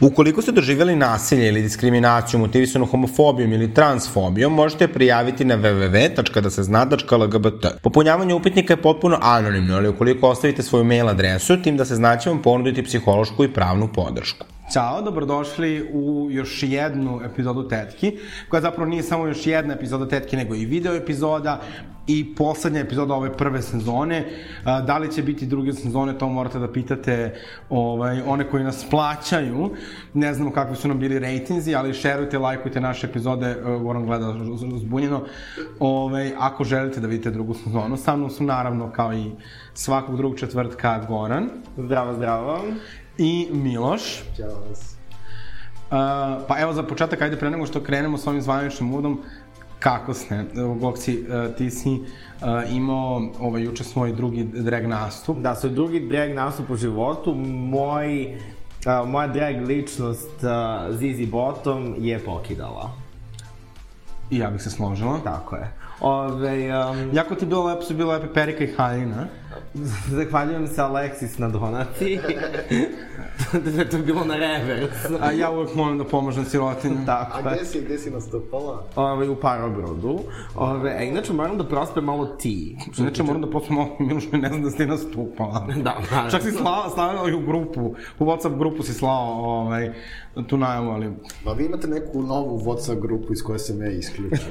Ukoliko ste doživjeli nasilje ili diskriminaciju motivisanu homofobijom ili transfobijom, možete prijaviti na www.dasezna.lgbt. Popunjavanje upitnika je potpuno anonimno, ali ukoliko ostavite svoju mail adresu, tim da se znaće vam ponuditi psihološku i pravnu podršku. Ćao, dobrodošli u još jednu epizodu Tetki, koja zapravo nije samo još jedna epizoda Tetki, nego i video epizoda i poslednja epizoda ove prve sezone. Da li će biti druge sezone, to morate da pitate ovaj, one koji nas plaćaju. Ne znamo kakvi su nam bili rejtinzi, ali šerujte, lajkujte naše epizode, e, Goran gleda zbunjeno. Ovaj, ako želite da vidite drugu sezonu, sa mnom su naravno kao i svakog drugog četvrtka Goran. Zdravo, zdravo i Miloš. Ćao vas. Uh, pa evo za početak, ajde pre nego što krenemo s ovim zvaničnim udom, kako ste? Gokci, uh, ti si uh, imao ovaj, juče svoj drugi drag nastup. Da, svoj drugi drag nastup u životu. Moj, uh, moja drag ličnost uh, Zizi Bottom je pokidala. I ja bih se složila. Tako je. Ove, um, jako ti je bilo lepo, su bilo lepe Perika i Haljina. Zahvaljujem se Aleksis na donaciji. da je to bilo na revers. A ja uvek molim da pomožem sirotinju. Tako. A gde si, gde si nastupala? Ove, u Parobrodu. Ove, a inače moram da prospe malo ti. Inače moram da prospe malo Miloš, ne znam da si nastupala. da, da. Čak si slala i u grupu, u Whatsapp grupu si slao ovaj, tu najavu, ali... Ma vi imate neku novu WhatsApp grupu iz koje sam ja isključio.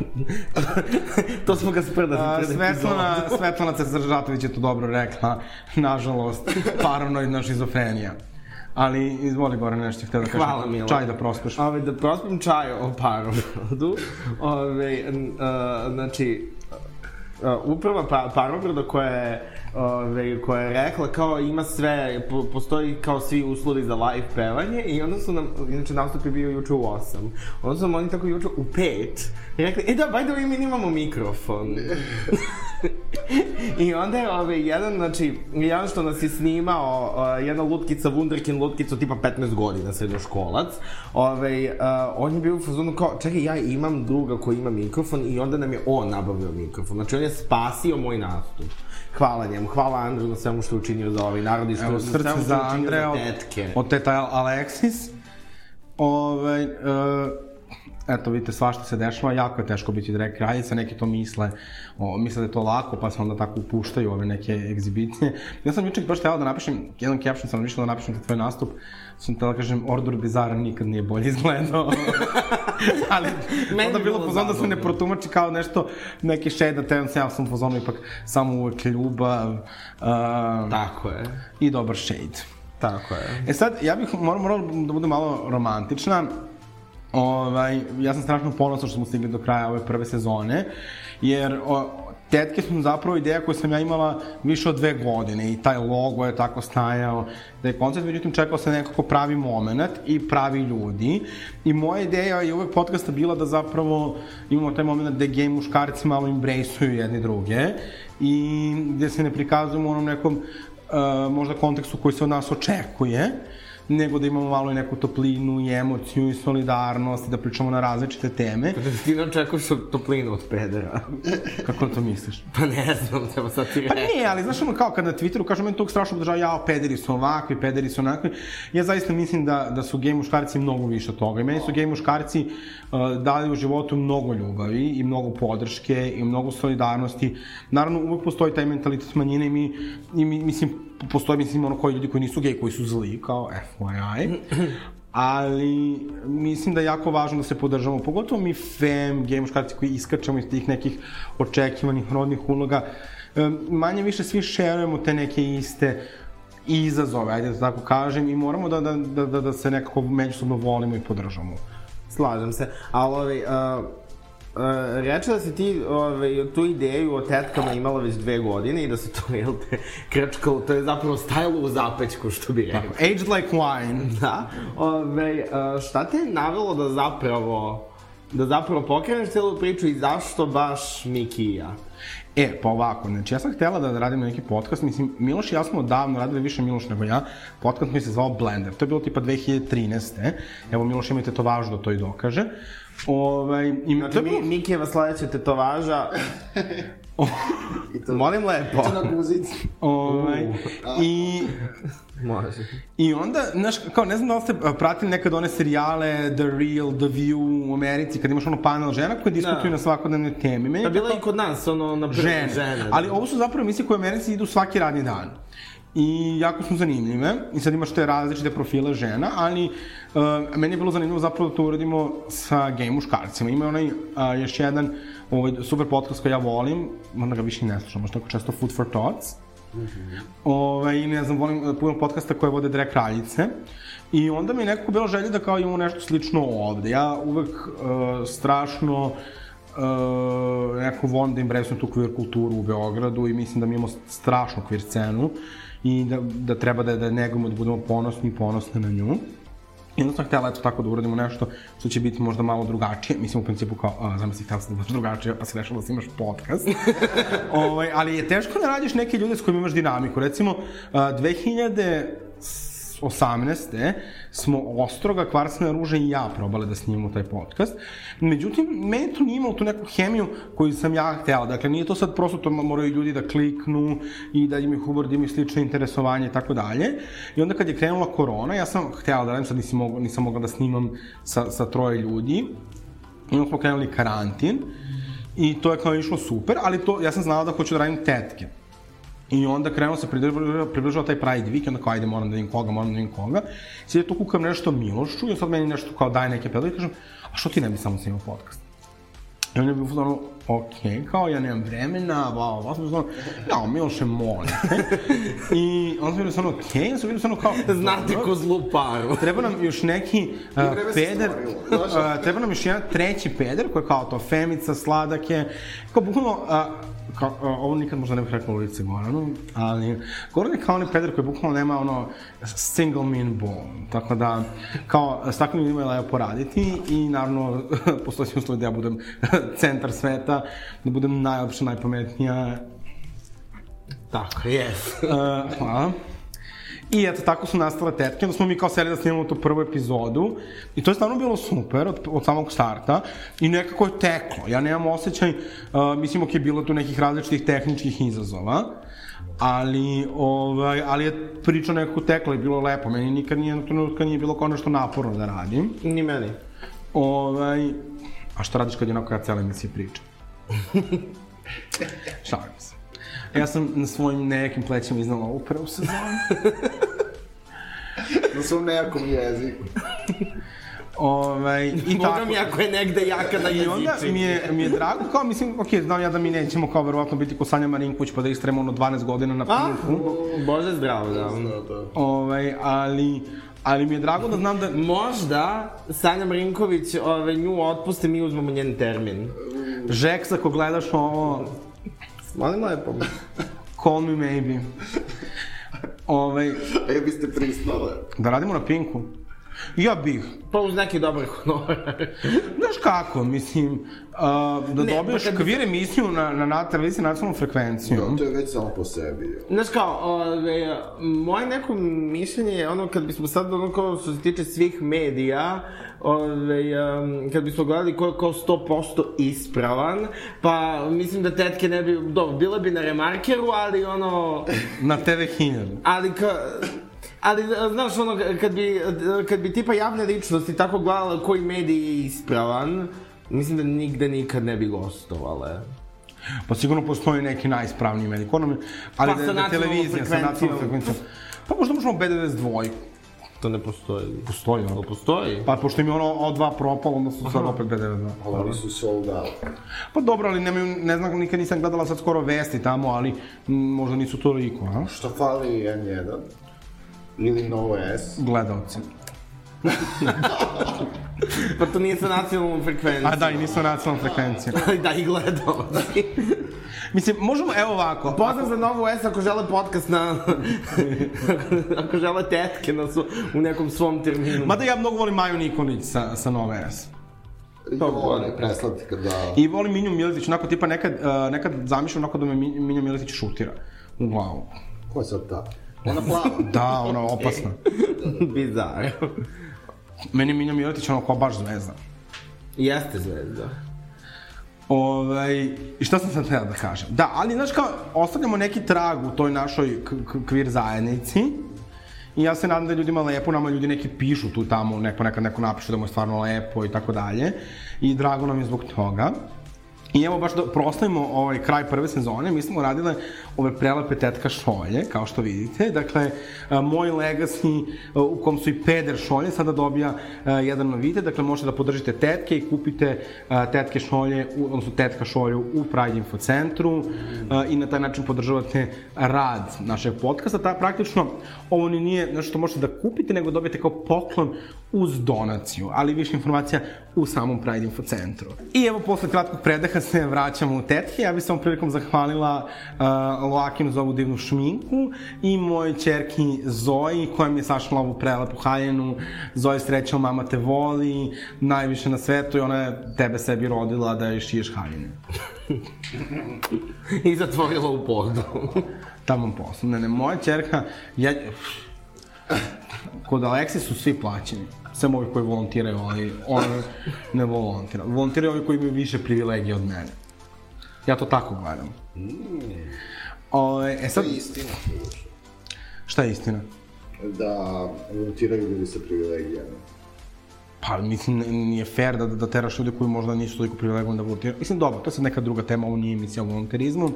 to smo ga sprdali. Svetlana, Svetlana Cesaržatović je to dobro rekla, nažalost, paranoidna šizofrenija. Ali, izvoli Goran, nešto htio da kažem. Hvala, Milo. Čaj da prospeš. Ove, da prospem čaj o parogrodu. Ove, uh, znači, uh, uprava pa, parogroda koja je ove, koja je rekla kao ima sve, po, postoji kao svi uslovi za live pevanje i onda su nam, inače nastup je bio juče u 8, onda su nam oni tako juče u 5 i rekli, e da, by the way, mi nimamo mikrofon. I onda je ove, jedan, znači, jedan što nas je snimao, uh, jedna lutkica, Wunderkin lutkica, tipa 15 godina, srednjoškolac, ove, uh, on je bio u fazonu kao, čekaj, ja imam druga koji ima mikrofon i onda nam je on nabavio mikrofon. Znači, on je spasio moj nastup. Hvala njemu, hvala Andreju na svemu što je učinio za ovaj narod i što, Evo, srce za Andreja od, od teta Alexis. Ove, ovaj, uh, eto, vidite, svašta se dešava, jako je teško biti drag kraljica, neki to misle, o, misle da je to lako, pa se onda tako upuštaju ove neke egzibicije. Ja sam jučer baš htela da napišem, jedan caption sam mišljala da napišem za tvoj nastup, sam htela da kažem, Ordur Bizara nikad nije bolje izgledao. Ali onda bilo pozvano da se ne protumači kao nešto, neki shade attention, ja sam pozvano ipak samo uvek ljubav. Uh, Tako je. I dobar shade. Tako je. E sad, ja bih morala moral da budem malo romantična. Ovaj, ja sam strašno ponosan što smo stigli do kraja ove prve sezone, jer o, tetke su zapravo ideja koju sam ja imala više od dve godine i taj logo je tako stajao, da je koncept, međutim čekao se nekako pravi moment i pravi ljudi. I moja ideja je uvek podcasta bila da zapravo imamo taj moment gde gej muškarci malo embraceuju jedni druge i gde se ne prikazujemo u onom nekom uh, možda kontekstu koji se od nas očekuje, nego da imamo malo i neku toplinu i emociju i solidarnost i da pričamo na različite teme. Ti ne očekuješ toplinu od pedera. Kako to misliš? Pa ne znam, treba sad ti reći. Pa ne, ali znaš ono kao kad na Twitteru kažu meni tog strašno podržava, ja, pederi su ovakvi, pederi su onakvi. Ja zaista mislim da, da su gej muškarci mnogo više od toga. I meni su gej muškarci dali u životu mnogo ljubavi i mnogo podrške i mnogo solidarnosti. Naravno, uvek postoji taj mentalitet manjine i mi, i mi mislim, postoji, mislim, ono koji ljudi koji nisu gej, koji su zli, kao FYI. ali mislim da je jako važno da se podržamo, pogotovo mi fem, gej muškarci koji iskačemo iz tih nekih očekivanih rodnih uloga, manje više svi šerujemo te neke iste izazove, ajde da tako kažem, i moramo da, da, da, da, da se nekako međusobno volimo i podržamo. Slažem se, ali ovaj, uh Uh, reče da si ti ovaj, tu ideju o tetkama imala već dve godine i da se to, jel te, krčkalo, to je zapravo stajalo u zapećku, što bi rekao. Aged like wine. Da. Ove, ovaj, uh, šta te je navelo da zapravo, da zapravo pokreneš celu priču i zašto baš Miki i ja? E, pa ovako, znači ja sam htela da radim neki podcast, mislim, Miloš i ja smo davno radili više Miloš nego ja, podcast mi se zvao Blender, to je bilo tipa 2013. Evo, Miloš ima i tetovažu da to i dokaže. Ovaj, i znači, to je bilo... Mikijeva sledeća tetovaža to, Molim lepo. to na guzici. Ovaj, I Može. I onda, znaš, kao, ne znam da li ste pratili nekad one serijale The Real, The View u Americi, kad imaš ono panel žena koje diskutuju Da. na svakodnevne teme. Meni Da je bila i kod nas, ono, na prvi žene. žene. da. Ali ovo su zapravo emisije koje u Americi idu svaki radni dan. I jako su zanimljive. I sad imaš te različite profile žena, ali uh, meni je bilo zanimljivo zapravo da to uradimo sa gej muškarcima. Ima onaj uh, još jedan ovaj, super podcast koji ja volim, onda ga više ne slušam, možda tako često Food for Thoughts. Ovaj, i ne znam, volim uh, puno podcasta koje vode Dre Kraljice. I onda mi je nekako bilo želje da kao imamo nešto slično ovde. Ja uvek uh, strašno uh, nekako volim da impresujem tu queer kulturu u Beogradu i mislim da mi imamo strašnu queer scenu i da, da treba da, da negujemo, da budemo ponosni i ponosne na nju. I onda sam htela eto tako da uradimo nešto što će biti možda malo drugačije. Mislim u principu kao, a, zamisli htela sam da budeš drugačije, pa se dešava da imaš podcast. ovaj, ali je teško da nađeš neke ljude s kojima imaš dinamiku. Recimo, a, 2018. smo Ostroga, Kvarsna ruža i ja probale da snimamo taj podcast. Međutim, meni to nije imalo tu neku hemiju koju sam ja htela. Dakle, nije to sad prosto to moraju ljudi da kliknu i da imaju humor, da imaju slično interesovanje i tako dalje. I onda kad je krenula korona, ja sam htela da radim, sad nisam mogla, nisam mogla da snimam sa, sa troje ljudi. I onda smo krenuli karantin. I to je kao išlo super, ali to, ja sam znala da hoću da radim tetke. I onda krenuo se približava, približava taj Pride Week, onda kao ajde moram da vidim koga, moram da vidim koga. Sad je tu kukam nešto Milošu i sad meni nešto kao daje neke predloge i kažem, a što ti ne bi samo snimao podcast? I on je bio ono, ok, kao ja nemam vremena, bla, bla, sam ono, ja, Miloše, molim. I onda sam bio ono, ok, onda sam bio ono kao, Znate ko zlu paru. Treba nam još neki uh, peder, uh, treba nam još jedan treći peder koji je kao to femica, sladak je, kao bukvalno, uh, kao, ovo nikad možda ne bih rekao u lice Goranu, ali Goran je kao onaj peder koji bukvalno nema ono single mean bone, tako da kao s takvim ljudima je lepo poraditi i naravno postoji si uslov da ja budem centar sveta, da budem najopša, najpametnija, Tako, jes. Uh, hvala. I eto, tako su nastale tetke, onda smo mi kao seli da snimamo tu prvu epizodu i to je stvarno bilo super od, od samog starta i nekako je teklo. Ja nemam osjećaj, uh, mislim, ok, bilo tu nekih različitih tehničkih izazova, ali, ovaj, ali je priča nekako tekla i bilo lepo. Meni nikad nije, na trenutka nije bilo kao nešto naporno da radim. Ni meni. Ovaj, a šta radiš kad je onako ja cele emisije pričam? Šalim se. Ja sam na svojim nekim plećima iznala ovu prvu sezonu. Na svom nejakom jeziku. Ovaj, I Boga tako. mi ako je negde jaka na I onda mi je, mi je drago, kao mislim, ok, znam ja da mi nećemo kao verovatno biti ko Sanja Marinković pa da istremo ono 12 godina na pinku. Bože zdravo, da. Ovaj, ali, ali mi je drago da znam da... Možda Sanja Marinković ove, nju otpuste, mi uzmemo njen termin. Žeks, ako gledaš ovo, Molim lepo. call me maybe. Ovaj, A ja biste pristale. da radimo na pinku? Ja bih. Pa uz neki dobar honorar. Znaš kako, mislim, uh, da Ne, dobiješ pa kad- kvir emisiju na, na, na televiziji nacionalnom frekvencijom. To je već samo po sebi. Znaš kao, ove, moje neko mišljenje je ono kad bismo sad ono kao što se tiče svih medija, ove, um, kad bismo gledali ko je kao 100% ispravan, pa mislim da tetke ne bi, dobro, bile bi na remarkeru, ali ono, Na TV 1000. ali ka, Ali, znaš, ono, kad bi, kad bi tipa javne ličnosti tako gledala koji medij je ispravan, mislim da nigde nikad ne bi gostovale. Pa sigurno postoji neki najispravniji medij. Ko nam je- ali Pa da, sa da, nacionalnom televizija sa nacionalnom frekvencijom. Pa možda možemo B92 dvojku. To ne postoji. Postoji To ono. postoji. Pa pošto im je ono O2 propalo, onda su sad opet B92. Ali oni su sold out. Pa dobro, ali nemaju, ne znam, nikad nisam gledala sad skoro vesti tamo, ali m, možda nisu toliko, a? Šta fali N1? Ili Nova S? Gledalci. Pa to nije sa nacionalnom frekvencijom. A da, i nisu nacionalna frekvencija. Ali da, i gledao. Mislim, možemo, evo ovako. Pozdrav za Novu S ako žele podcast na... ako žele tetke na su, u nekom svom terminu. Mada ja mnogo volim Maju Nikolić sa, sa Nove S. To ne, preslatka, da. I volim Minju Miletić, onako tipa nekad, uh, nekad zamišljam onako da me Mi- Minja Miletić šutira u glavu. Ko je sad ta? Ona plava. Da, ona opasna. Bizar. Meni Minja Miletić ono kao baš zvezda. Jeste zvezda. Ovaj, I šta sam sad htela da kažem? Da, ali znaš kao, ostavljamo neki trag u toj našoj kvir zajednici. I ja se nadam da je ljudima lepo, nama ljudi neki pišu tu tamo, neko nekad neko napiše da mu je stvarno lepo i tako dalje. I drago nam je zbog toga. I evo baš da proslavimo ovaj kraj prve sezone, mi smo radile ove prelepe tetka šolje, kao što vidite. Dakle, moj legacy a, u kom su i peder šolje sada dobija jedan novitet, dakle možete da podržite tetke i kupite tetke šolje, odnosno tetka šolju u Pride Info centru i na taj način podržavate rad našeg podcasta. Ta, praktično, ovo ni nije nešto što možete da kupite, nego dobijete kao poklon uz donaciju, ali više informacija u samom Pride Info centru. I evo, posle kratkog predaha se vraćamo u tetke. Ja bih se ovom prilikom zahvalila uh, Loakim za ovu divnu šminku i mojoj čerki Zoji, koja mi je sašla ovu prelepu haljenu. Zoji, srećao, mama te voli, najviše na svetu i ona je tebe sebi rodila da je šiješ haljine. I zatvorila u podu. Tamo poslu. Ne, ne, moja čerka, ja... Kod Aleksi su svi plaćeni. Samo ovi koji volontiraju, ali ona ne volontira. Volontiraju ovi koji imaju više privilegije od mene. Ja to tako gledam. O, e To sad, je istina. šta je istina? Da volontiraju ljudi sa privilegijama. Pa, mislim, nije fair da, da teraš ljude koji možda nisu toliko privilegovani da volontiraju. Mislim, dobro, to je sad neka druga tema, ovo nije emisija o volonterizmu. Uh,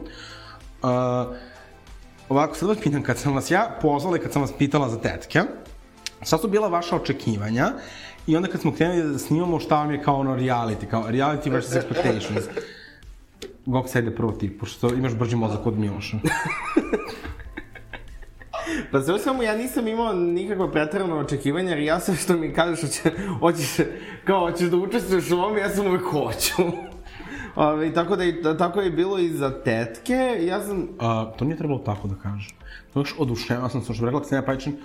ovako, sad vas pitam, kad sam vas ja pozvala i kad sam vas pitala za tetke, šta su bila vaša očekivanja i onda kad smo krenuli da snimamo šta vam je kao ono reality, kao reality versus expectations. Gok sede prvo ti, pošto imaš brži mozak od Miloša. Pa sve svemu, ja nisam imao nikakva pretarana očekivanja, jer ja sve što mi kažeš, hoće, hoćeš, kao, hoćeš da učestvuješ u ovome, ja sam uvek hoću. Ove, tako da i, tako je bilo i za tetke, ja sam... A, to nije trebalo tako da kažem. To još oduševa sam, sam što bi rekla Ksenija Pajičin,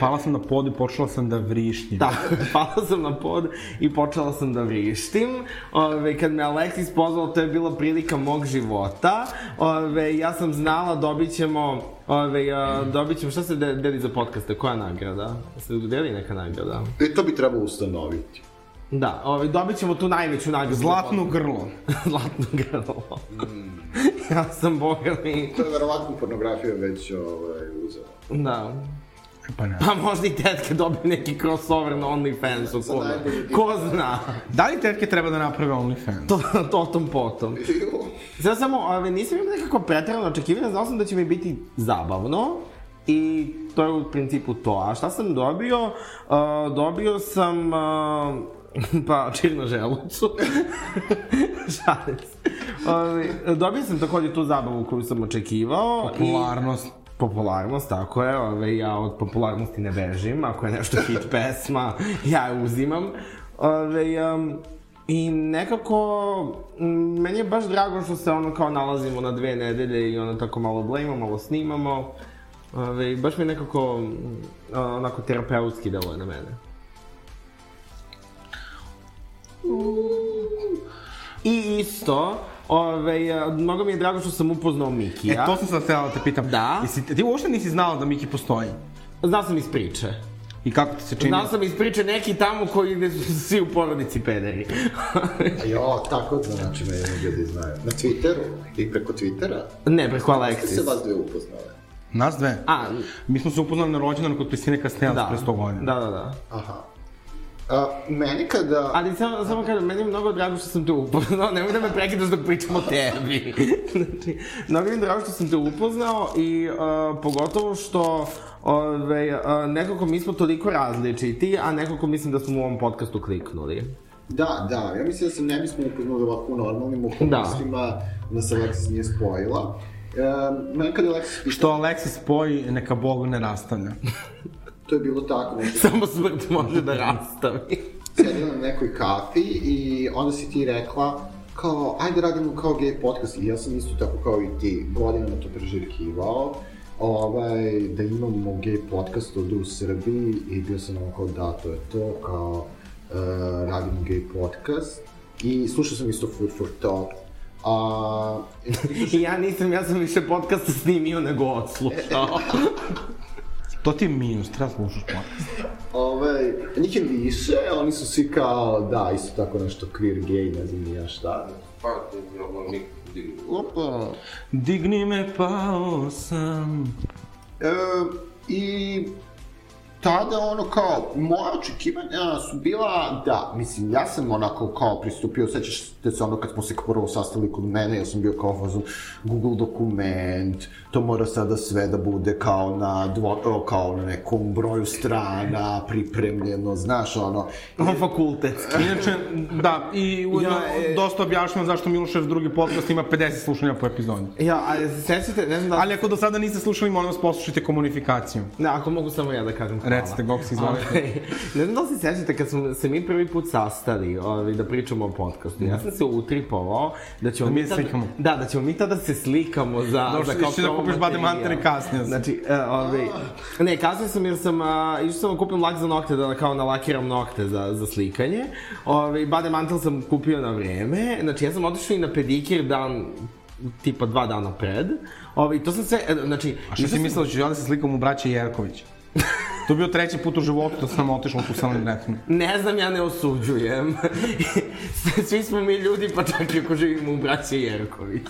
pala sam na pod i počela sam da vrištim. Da, pala sam na pod i počela sam da vrištim. Ove, kad me Aleksis pozvao, to je bila prilika mog života. Ove, ja sam znala, dobit ćemo, ove, a, dobit ćemo, šta se de, deli za podcaste, koja nagrada? Se deli neka nagrada? I to bi trebalo ustanoviti. Da, ove, dobit ćemo tu najveću nagradu. Zlatno grlo. Zlatno grlo. ja sam boga mi... To je verovatno pornografija već ovaj, uzela. Da. Pa ne. Pa možda i tetke dobiju neki crossover na OnlyFansu, ko, ko zna. Da li tetke treba da naprave OnlyFans? To, to tom potom. Sad samo, ove, nisam imao nekako pretrano očekivanja, znao sam da će mi biti zabavno. I to je u principu to. A šta sam dobio? Uh, dobio sam... Uh, pa, čir na želucu. Se. Ove, dobio sam takođe tu zabavu koju sam očekivao. i- Popularnost. Popularnost, tako je, ove, ja od popularnosti ne bežim, ako je nešto hit pesma, ja je uzimam. Ove, um, I nekako, meni je baš drago što se ono kao nalazimo na dve nedelje i ono tako malo blejimo, malo snimamo. Ove, baš mi je nekako onako terapeutski deluje na mene. I isto, ove, mnogo mi je drago što sam upoznao Mikija. E, to sam sad htjela da te pitam. Da? Jesi, ti uopšte nisi znala da Miki postoji? Znao sam iz priče. I kako ti se čini? Znao sam iz priče neki tamo koji gde su svi u porodici pederi. A jo, tako da znači me jedno ljudi znaju. Na Twitteru i preko Twittera. ne, preko Ste Alexis. se vas dve upoznale. Nas dve? A, Mi smo se upoznali na rođendanu kod Pristine Kastelac da. pre 100 godina. Da, da, da. Aha. A, meni kada... Ali samo, samo kažem, meni je mnogo drago što sam te upoznao, nemoj da me prekidaš dok pričam o tebi. znači, mnogo mi je drago što sam te upoznao i uh, pogotovo što ove, uh, nekako mi smo toliko različiti, a nekako mislim da smo u ovom podcastu kliknuli. Da, da, ja mislim da se ne bismo upoznali ovako u normalnim okolnostima, da. nas Alexis nije spojila. E, meni kada Alexis Što Alexis spoji, neka Bog ne rastavlja. to je bilo tako, nešto Samo smrt može da rastavi. sedela na nekoj kafi i onda si ti rekla kao, ajde radimo kao gay podcast i ja sam isto tako kao i ti godinama to prežirkivao ovaj, da imamo gay podcast ovde u Srbiji i bio sam ono kao da, to je to, kao uh, radimo gay podcast i slušao sam isto Food for Thought a, I ja nisam, ja sam više podcasta snimio nego odslušao. To ti je minus, treba slušaš podcast. ovaj, njih je više, oni su svi kao, da, isto tako nešto queer gay, ne znam ni ja šta. Pa, ti ono, nik, digni. Opa. Digni me, pao sam. E, I tada ono kao, moja očekivanja su bila da, mislim, ja sam onako kao pristupio, sećaš te se ono kad smo se prvo sastali kod mene, ja sam bio kao fazon Google dokument, to mora sada sve da bude kao na, dvo, kao na nekom broju strana, pripremljeno, znaš, ono, Fakultetski. Inače, da, i ujedno Ja, e- dosta objašnjam zašto Milošev drugi podcast ima 50 slušanja po epizodi. Ja, a se sećate, ne znam da... Ali ako do sada niste slušali, molim vas poslušajte komunifikaciju. Ne, ako mogu samo ja da kažem hvala. Recite, Goksi, izvolite. Ovaj, ne znam da li se sećate kad smo se mi prvi put sastali ovaj, da pričamo o podcastu. Ja sam se utripovao da ćemo Da mi mi tada. Da, da ćemo mi tada se slikamo za, Došli za kao bade materijal. mantere kasnije. Znači, e, ovaj, ne, kasnije sam jer sam, a, išao sam da kupim lak za nokte, da kao nalakiram nokte za, za slikanje. Ovaj, bade mantel sam kupio na vreme, znači ja sam otišao i na pedikir dan tipa dva dana pred. Ovaj, to sam sve, e, znači... A što si mislila da ću ja da se slikam u braće Jerković? To je bio treći put u životu da sam otišao u tu samoretnu. Ne znam, ja ne osuđujem. Svi smo mi ljudi, pa čak i ako živimo u braće Jerković.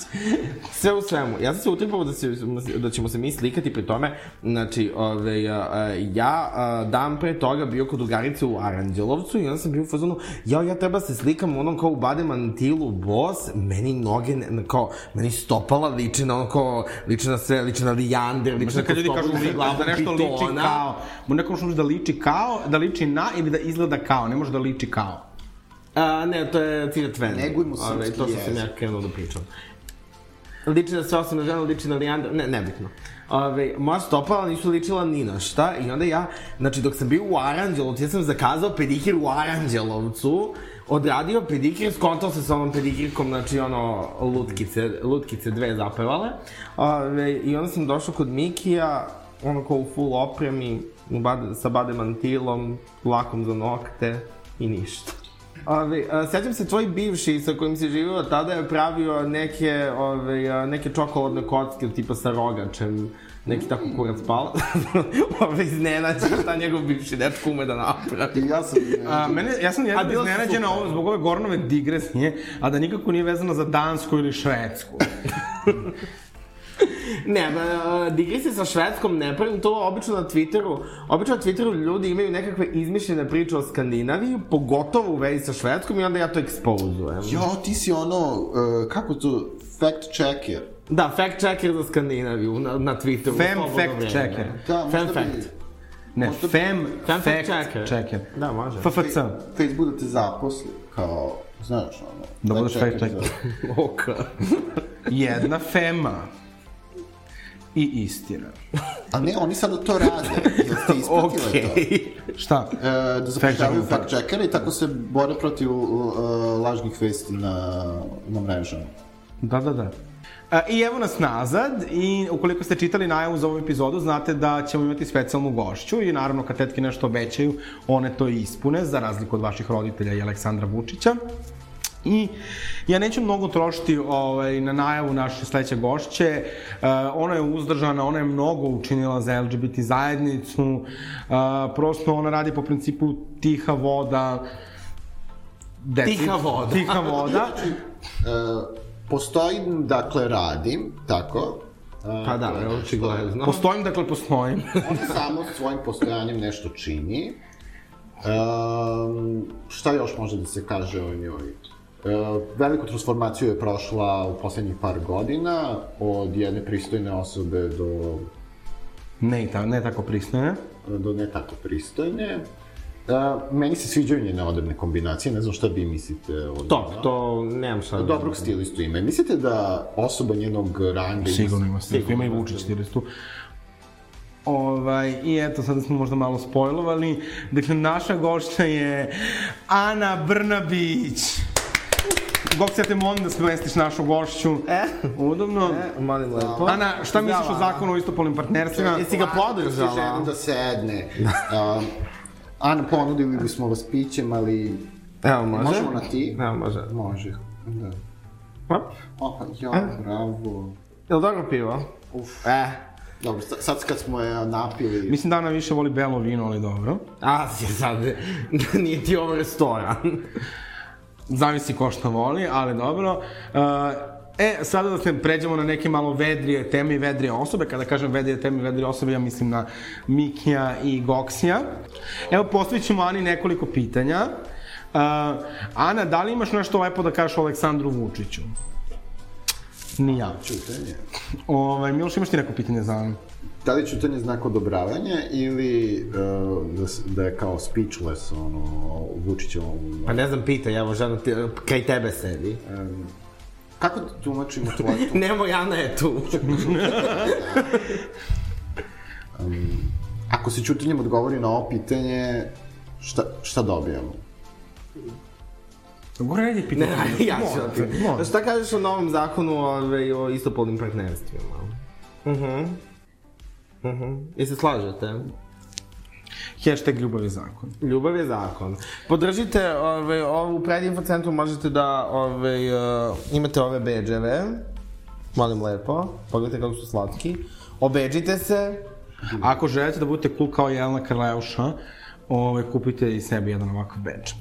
Sve u svemu. Ja sam se utripao da, se, da ćemo se mi slikati pri tome. Znači, ove, ja dan pre toga bio kod drugarice u Aranđelovcu i onda sam bio u fazonu, jao, ja treba se slikam u onom kao u bade mantilu boss, meni noge, ne, kao, meni stopala liči na ono kao, liči na sve, liči na lijander, liči na li, glavom da nešto liči pitona. kao, mu neko može da liči kao, da liči na ili da izgleda kao, ne može da liči kao. A, ne, to je Ciret Ven. Negujmo Ove, srpski To što sam jezik. ja krenuo da pričam. Liči na sve osim na ženu, liči na Lijandra, ne, nebitno. Ove, moja stopala nisu ličila ni na šta i onda ja, znači dok sam bio u Aranđelovcu, ja sam zakazao pedikir u Aranđelovcu, odradio pedikir, skontao se sa onom pedikirkom, znači ono, lutkice, lutkice dve zapevale. Ove, I onda sam došao kod Mikija, ono kao u full opremi, u bade, sa bade mantilom, lakom za nokte i ništa. Ove, a, sećam se tvoj bivši sa kojim si živio tada je pravio neke, ove, a, neke čokoladne kocke tipa sa rogačem, neki tako kurac pala. ove, iznenađe šta njegov bivši dečko ume da napravi. I ja sam... A, mene, ja sam jedna iznenađena ovo zbog ove Gornove digresije, a da nikako nije vezana za Dansku ili Švedsku. Ne, ba, digresije sa švedskom ne pravim, to obično na Twitteru, obično na Twitteru ljudi imaju nekakve izmišljene priče o Skandinaviji, pogotovo u vezi sa švedskom i onda ja to ekspozujem. Jo, ti si ono, uh, kako to, fact checker. Da, fact checker za Skandinaviju na, na Twitteru. Fem fact vreme. checker. Da, Fem možda bi- fact. Ne, Možda- fem, Fem fact fact checker. checker. Da, može. FFC. Facebook da te zaposli, kao, znaš, ono... Da budeš fact checker checker. za- Ok. Jedna fema. I istina. A ne, oni sada to rade. Jel ste ispratile to? Okej. Šta? E, da zapošljavaju checker. fact checkera i tako se bore protiv uh, lažnih vesti na, na mrežama. Da, da, da. A, I evo nas nazad i ukoliko ste čitali najavu za ovu epizodu, znate da ćemo imati specijalnu gošću i naravno kad tetke nešto obećaju, one to ispune, za razliku od vaših roditelja i Aleksandra Vučića. I ja neću mnogo trošiti ovaj, na najavu naše sledeće gošće. Uh, ona je uzdržana, ona je mnogo učinila za LGBT zajednicu. Uh, prosto ona radi po principu tiha voda. Deci, Tiha voda. Tiha voda. E, postojim, dakle, radim, tako. E, Pa da, očigledno. Postojim, dakle postojim. Ona samo svojim postojanjem nešto čini. Um, šta još može da se kaže o njoj? E, veliku transformaciju je prošla u poslednjih par godina, od jedne pristojne osobe do, Ne, i ta, ne tako pristojne. do ne tako pristojne. E, meni se sviđaju njene odebne kombinacije, ne znam šta vi mislite o To, njima. to, nemam šta da... Dobrog stilistu ima. Mislite da osoba njenog ranga... Sigurno ima stilistu, ima i Vučić stilistu. Ovaj, I eto, sada smo možda malo spojlovali. Dakle, naša gošća je Ana Brnabić. Gok se te molim da smestiš našu gošću. E? Udobno. E, molim lepo. Ana, šta misliš o zakonu o istopolnim partnerstvima? Jesi ga podržala? Si želim da sedne. Um, Ana, ponudili bismo vas pićem, ali... Evo, može? Možemo na ti? Evo, može. Može. Da. Hop. Opa, ja, bravo. Jel dobro pivo? Uf. E. Dobro, sa- sad kad smo je napili... Mislim da Ana više voli belo vino, ali dobro. A, sad, nije ti ovo restoran. Zavisi ko šta voli, ali dobro. Uh, E, sada da se pređemo na neke malo vedrije teme i vedrije osobe. Kada kažem vedrije teme i vedrije osobe, ja mislim na Mikija i Goksija. Evo, postavit ćemo Ani nekoliko pitanja. Uh, Ana, da li imaš nešto lepo da kažeš o Aleksandru Vučiću? Ni ja. Čutanje. Ovaj, Miloš, imaš ti neko pitanje za Anu? Da li čutanje znak odobravanja ili uh, da, da je kao speechless, ono, Vučićevom... Pa ne znam, pita, ja možda ti, kraj tebe sedi. Um, kako da tumačimo tvoje tu? Nemo, Jana je tu. Ako se čutanjem odgovori na ovo pitanje, šta, šta dobijamo? Gore redi Ne, pitanje. ja ću da ti. Šta kažeš o novom zakonu ove, o istopolnim partnerstvima? Mhm. Mhm. I se slažete? Hashtag ljubav je zakon. Ljubav je zakon. Podržite ove, ovu predinfo centru, možete da ove, uh, imate ove beđeve. Molim lepo, pogledajte kako su slatki. Obeđite se. Ako želite da budete cool kao Jelena Karleuša, ovaj, kupite i sebi jedan ovakav badge.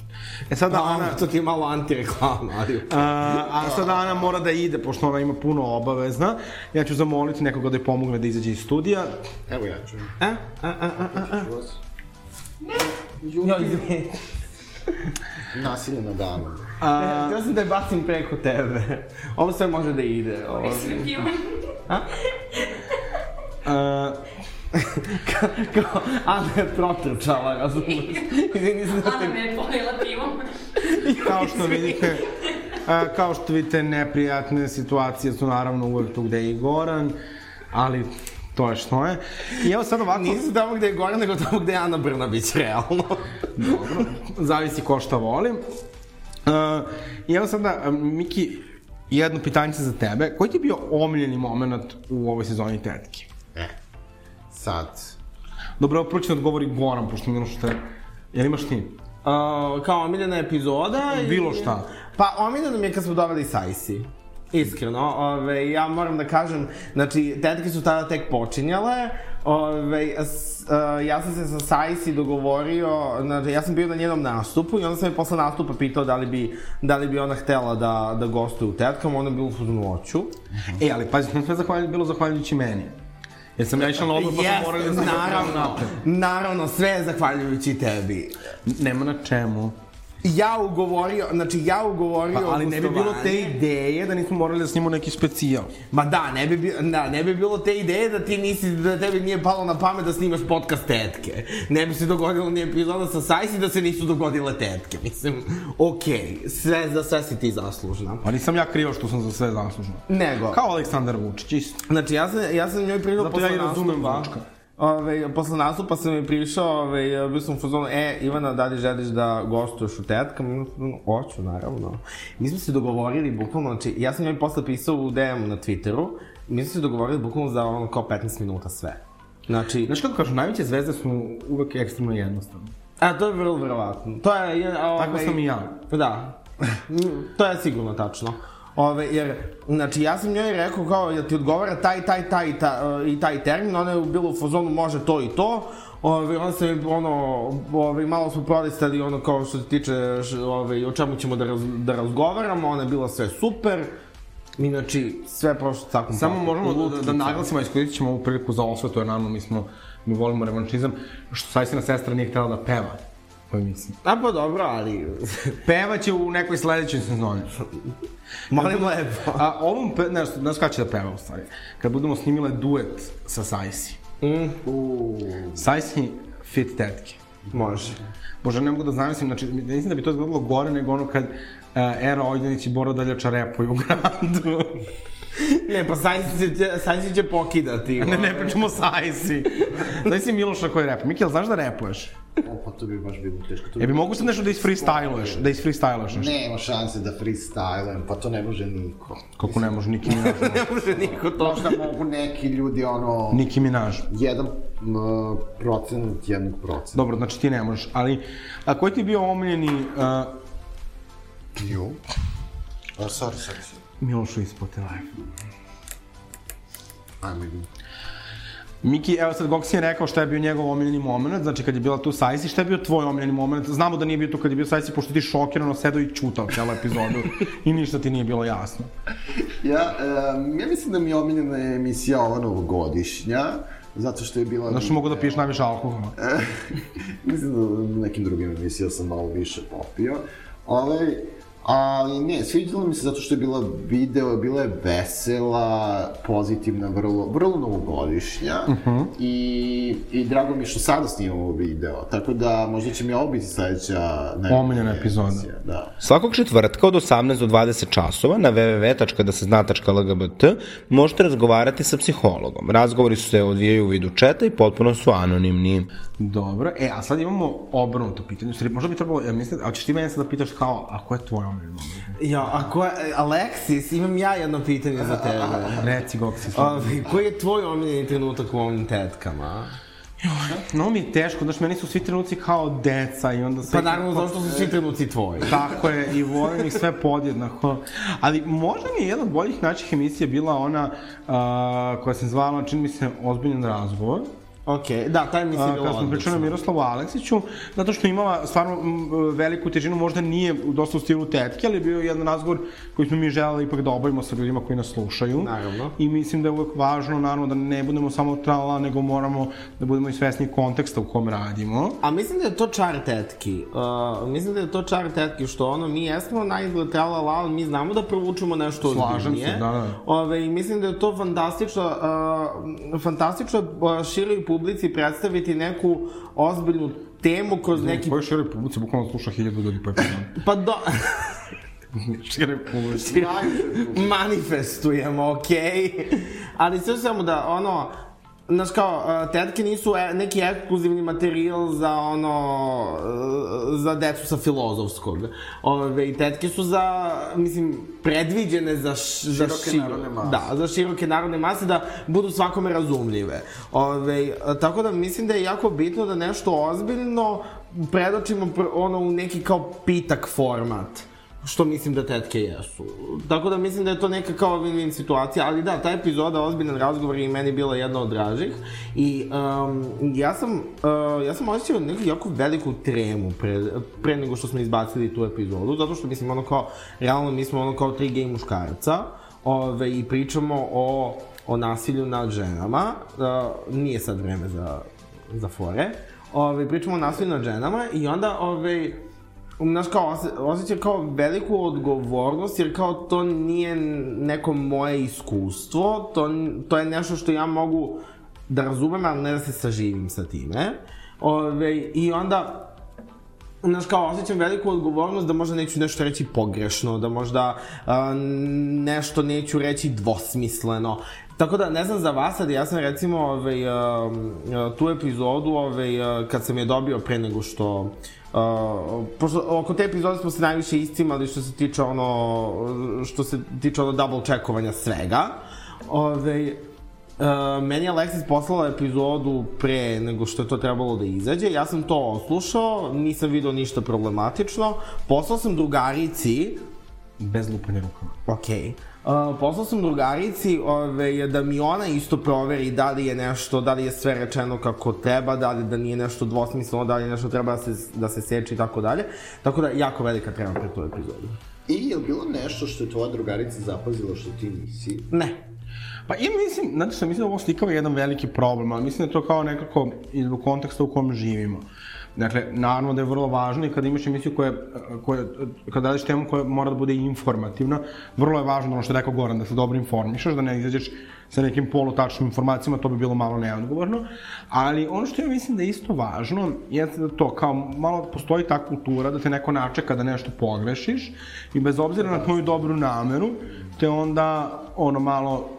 E sada Da, Ana, to ti je malo anti-reklama, ali... a, a sada Ana mora da ide, pošto ona ima puno obavezna. Ja ću zamoliti nekoga da je pomogne da izađe iz studija. Evo ja ću. A? A, a, a, a, a. Jo, izvini. Nasilje na danu. A, Htio sam da je bacim preko tebe. Ovo sve može da ide. Ovo... a, Kao, Ana je protrčala, razumiješ? Izvini se da Ana te... me je pojela pivom. kao što vidite, a, kao što vidite, neprijatne situacije su naravno uvek tu gde je i Goran, ali to je što je. I evo sad ovako, Nisu tamo gde je Goran, nego tamo gde je Ana Brnabić, realno. zavisi ko šta voli. Uh, I evo sada, Miki, jedno pitanje za tebe. Koji ti je bio omiljeni moment u ovoj sezoni Tetki? E, sad. Dobro, evo prvo će da odgovori Goran, pošto mi ono što je... Jel imaš ti? Uh, kao omiljena epizoda i... Bilo šta. Pa omiljeno mi je kad smo doveli Sajsi. Iskreno, ove, ja moram da kažem, znači, tetke su tada tek počinjale, ove, s, uh, ja sam se sa Sajsi dogovorio, znači, ja sam bio na njenom nastupu i onda sam je posle nastupa pitao da li bi, da li bi ona htela da, da gostuje u tetkama, ona je bila u fuzonu hoću. E, ali pazi, to sve zahvalj, bilo zahvaljujući meni. Jer sam ja išao na odbor, pa sam morali da se naravno, naravno, sve je zahvaljujući tebi. Nema na čemu. Ja ugovorio, znači ja ugovorio Pa, ali ne bi bilo te ideje da nismo morali da snimamo neki specijal. Ma da, ne bi, da, ne bi bilo te ideje da ti nisi, da tebi nije palo na pamet da snimaš podcast tetke. Ne bi se dogodilo ni epizoda sa Sajsi da se nisu dogodile tetke. Mislim, okej, sve, za sve si ti zaslužna. Pa nisam ja krivo što sam za sve zaslužno. Nego, Kao Aleksandar Vučić, isto. znači ja sam, ja sam njoj pridao Zato ja i razumem Vučka. Ove, posle nastupa sam mi prišao, ove, bio sam u fazonu, e, Ivana, da li želiš da gostuješ u tetkama? Hoću, naravno. Mi smo se dogovorili, bukvalno, znači, ja sam njoj posle pisao u DM na Twitteru, mi smo se dogovorili bukvalno za ono kao 15 minuta sve. Znači, Znaš kako kažu, najveće zvezde su uvek ekstremno jednostavne. a to je vrlo verovatno. To je, je ove, Tako sam i ja. Da, to je sigurno tačno. Ove, jer, znači, ja sam njoj rekao kao, jel ti odgovara taj, taj, taj, ta, i taj termin, ona je bila u fazonu može to i to, Ove, onda se, ono, ove, malo smo prolistali, ono, kao što se tiče, ove, o čemu ćemo da, raz, da razgovaramo, ona je bila sve super, i znači, sve prošlo tako. Samo možemo da, da naglasimo, iskoristit ćemo ovu priliku za osvetu, jer naravno mi smo, mi volimo revanšizam, što Sajsina sestra nije htjela da peva u emisiji. A pa dobro, ali, Peva će u nekoj sledećoj sezoni. molim lepo. A ovom, pe, ne, ne će da peva u stvari. Kad budemo snimile duet sa Sajsi. Mm, Sajsi fit tetke. može. Bože, ne mogu da zamislim, znači, ne mislim da bi to izgledalo gore nego ono kad uh, Era Ojdanić i Bora Daljača repuju u gradu. Ne, pa Sajsi će, Sajsi će pokidati. ne, ne pričamo Sajsi. Znaš si Miloša koji repa. Mikijel, znaš da repuješ? O, pa to bi baš bilo teško. To E bi mogu sad nešto da isfreestyluješ? Da isfreestyluješ nešto? Nema šanse da freestylujem, pa to ne može niko. Kako ne može Niki Minaj? ne može niko to. Možda mogu neki ljudi, ono, Niki Minaj. jedan m, procenat jednog procenta. Dobro, znači ti ne možeš, ali a koji ti je bio omiljeni uh, Ju? A, sorry, sorry, sorry. Milošu ispod telefona? Ajme, Miki, evo sad Goksi je rekao šta je bio njegov omiljeni moment, znači kad je bila tu Sajsi, šta je bio tvoj omiljeni moment? Znamo da nije bio tu kad je bio Sajsi, pošto ti šokirano sedao i čutao cijelu epizodu i ništa ti nije bilo jasno. Ja, um, ja mislim da mi je omiljena emisija ova novogodišnja, zato što je bila... Znaš mogu da piješ najviše alkohola? mislim da u nekim drugim emisijama sam malo više popio. Ovaj, ali ne, sviđala mi se zato što je bila video, bila je vesela, pozitivna, vrlo, vrlo novogodišnja uh -huh. i, i drago mi je što sada snimamo video, tako da možda će mi ovo biti sledeća Omiljena epizoda. Da. Svakog četvrtka od 18 do 20 časova na www.dasezna.lgbt možete razgovarati sa psihologom. Razgovori su se odvijaju u vidu četa i potpuno su anonimni. Dobro, e, a sad imamo obrnuto pitanje, Stvari, možda bi trebalo, ja mislim, a ćeš ti mene sad da pitaš kao, a ko je tvoj omiljeni moment? Ja, a ko je, Aleksis, imam ja jedno pitanje za tebe. Reci, Goksi. Ovi, koji je tvoj omiljeni trenutak u ovim tetkama? No mi je teško, znaš, meni su svi trenuci kao deca i onda sve... Pa naravno, zašto su svi trenuci tvoji. Tako je, i volim ih sve podjednako. Ali možda mi je jedna od boljih naših emisija bila ona uh, koja se zvala, čini mi se, Ozbiljan razgovor. Ok, da, taj mi se bilo Kad smo pričali o Miroslavu Aleksiću, zato što imala stvarno veliku težinu, možda nije dosta u stilu tetke, ali je bio jedan razgovor koji smo mi želeli ipak da obavimo sa ljudima koji nas slušaju. Naravno. I mislim da je uvek važno, naravno, da ne budemo samo trala, nego moramo da budemo i svesni konteksta u kom radimo. A mislim da je to čar tetki. Uh, mislim da je to čar tetki, što ono, mi jesmo najizgled trala, ali mi znamo da provučemo nešto Slažem ozbiljnije. se, da, da. Ove, mislim da je to fantastično, uh, fantastično uh, široj publici predstaviti neku ozbiljnu temu kroz neki... Koji široj publici bukvalno sluša hiljadu ljudi po epizodu. Pa do... široj publici. manifestujemo, okej? Okay? Ali sve samo da, ono, Znaš kao, tetke nisu e, neki ekskluzivni materijal za ono, uh, za decu sa filozofskog. Ove, tetke su za, mislim, predviđene za, š, za Široke širo, narodne mase. Da, za široke narodne mase da budu svakome razumljive. Ove, tako da mislim da je jako bitno da nešto ozbiljno predočimo pr, ono u neki kao pitak format što mislim da tetke jesu. Tako da mislim da je to neka kao win-win situacija, ali da, ta epizoda Ozbiljan razgovor je i meni bila jedna od dražih. I um, ja sam, uh, ja sam osjećao neku jako veliku tremu pre, pre nego što smo izbacili tu epizodu, zato što mislim ono kao, realno mi smo ono kao tri gej muškarca ove, i pričamo o, o nasilju nad ženama, uh, nije sad vreme za, za fore, ove, pričamo o nasilju nad ženama i onda ove, Znaš, kao, ose, osjećam kao veliku odgovornost, jer kao to nije neko moje iskustvo, to, to je nešto što ja mogu da razumem, ali ne da se saživim sa time. Ove, I onda, znaš, kao, osjećam veliku odgovornost da možda neću nešto reći pogrešno, da možda a, nešto neću reći dvosmisleno. Tako da, ne znam za vas, ali ja sam recimo ovaj, tu epizodu ovaj, kad sam je dobio pre nego što Uh, pošto oko te epizode smo se najviše iscimali što se tiče ono što se tiče ono double checkovanja svega. Ove, uh, meni je Alexis poslala epizodu pre nego što je to trebalo da izađe. Ja sam to oslušao, nisam video ništa problematično. Poslao sam drugarici Bez lupanja rukama. Okej. Uh, poslao sam drugarici ove, da mi ona isto proveri da li je nešto, da li je sve rečeno kako treba, da li da nije nešto dvosmisleno, da li nešto treba da se, da se seče i tako dalje. Tako da, jako velika treba pre tu epizodu. I je li bilo nešto što je tvoja drugarica zapazila što ti nisi? Ne. Pa i mislim, znate što, mislim da ovo slikava jedan veliki problem, ali mislim da to kao nekako i zbog konteksta u kom živimo. Dakle, naravno da je vrlo važno i kada imaš emisiju koja, koja kada radiš temu koja mora da bude informativna, vrlo je važno ono što je rekao Goran, da se dobro informišeš, da ne izađeš sa nekim polutačnim informacijama, to bi bilo malo neodgovorno. Ali ono što ja mislim da je isto važno, jeste da to, kao malo postoji ta kultura da te neko načeka da nešto pogrešiš i bez obzira na tvoju dobru nameru, te onda ono malo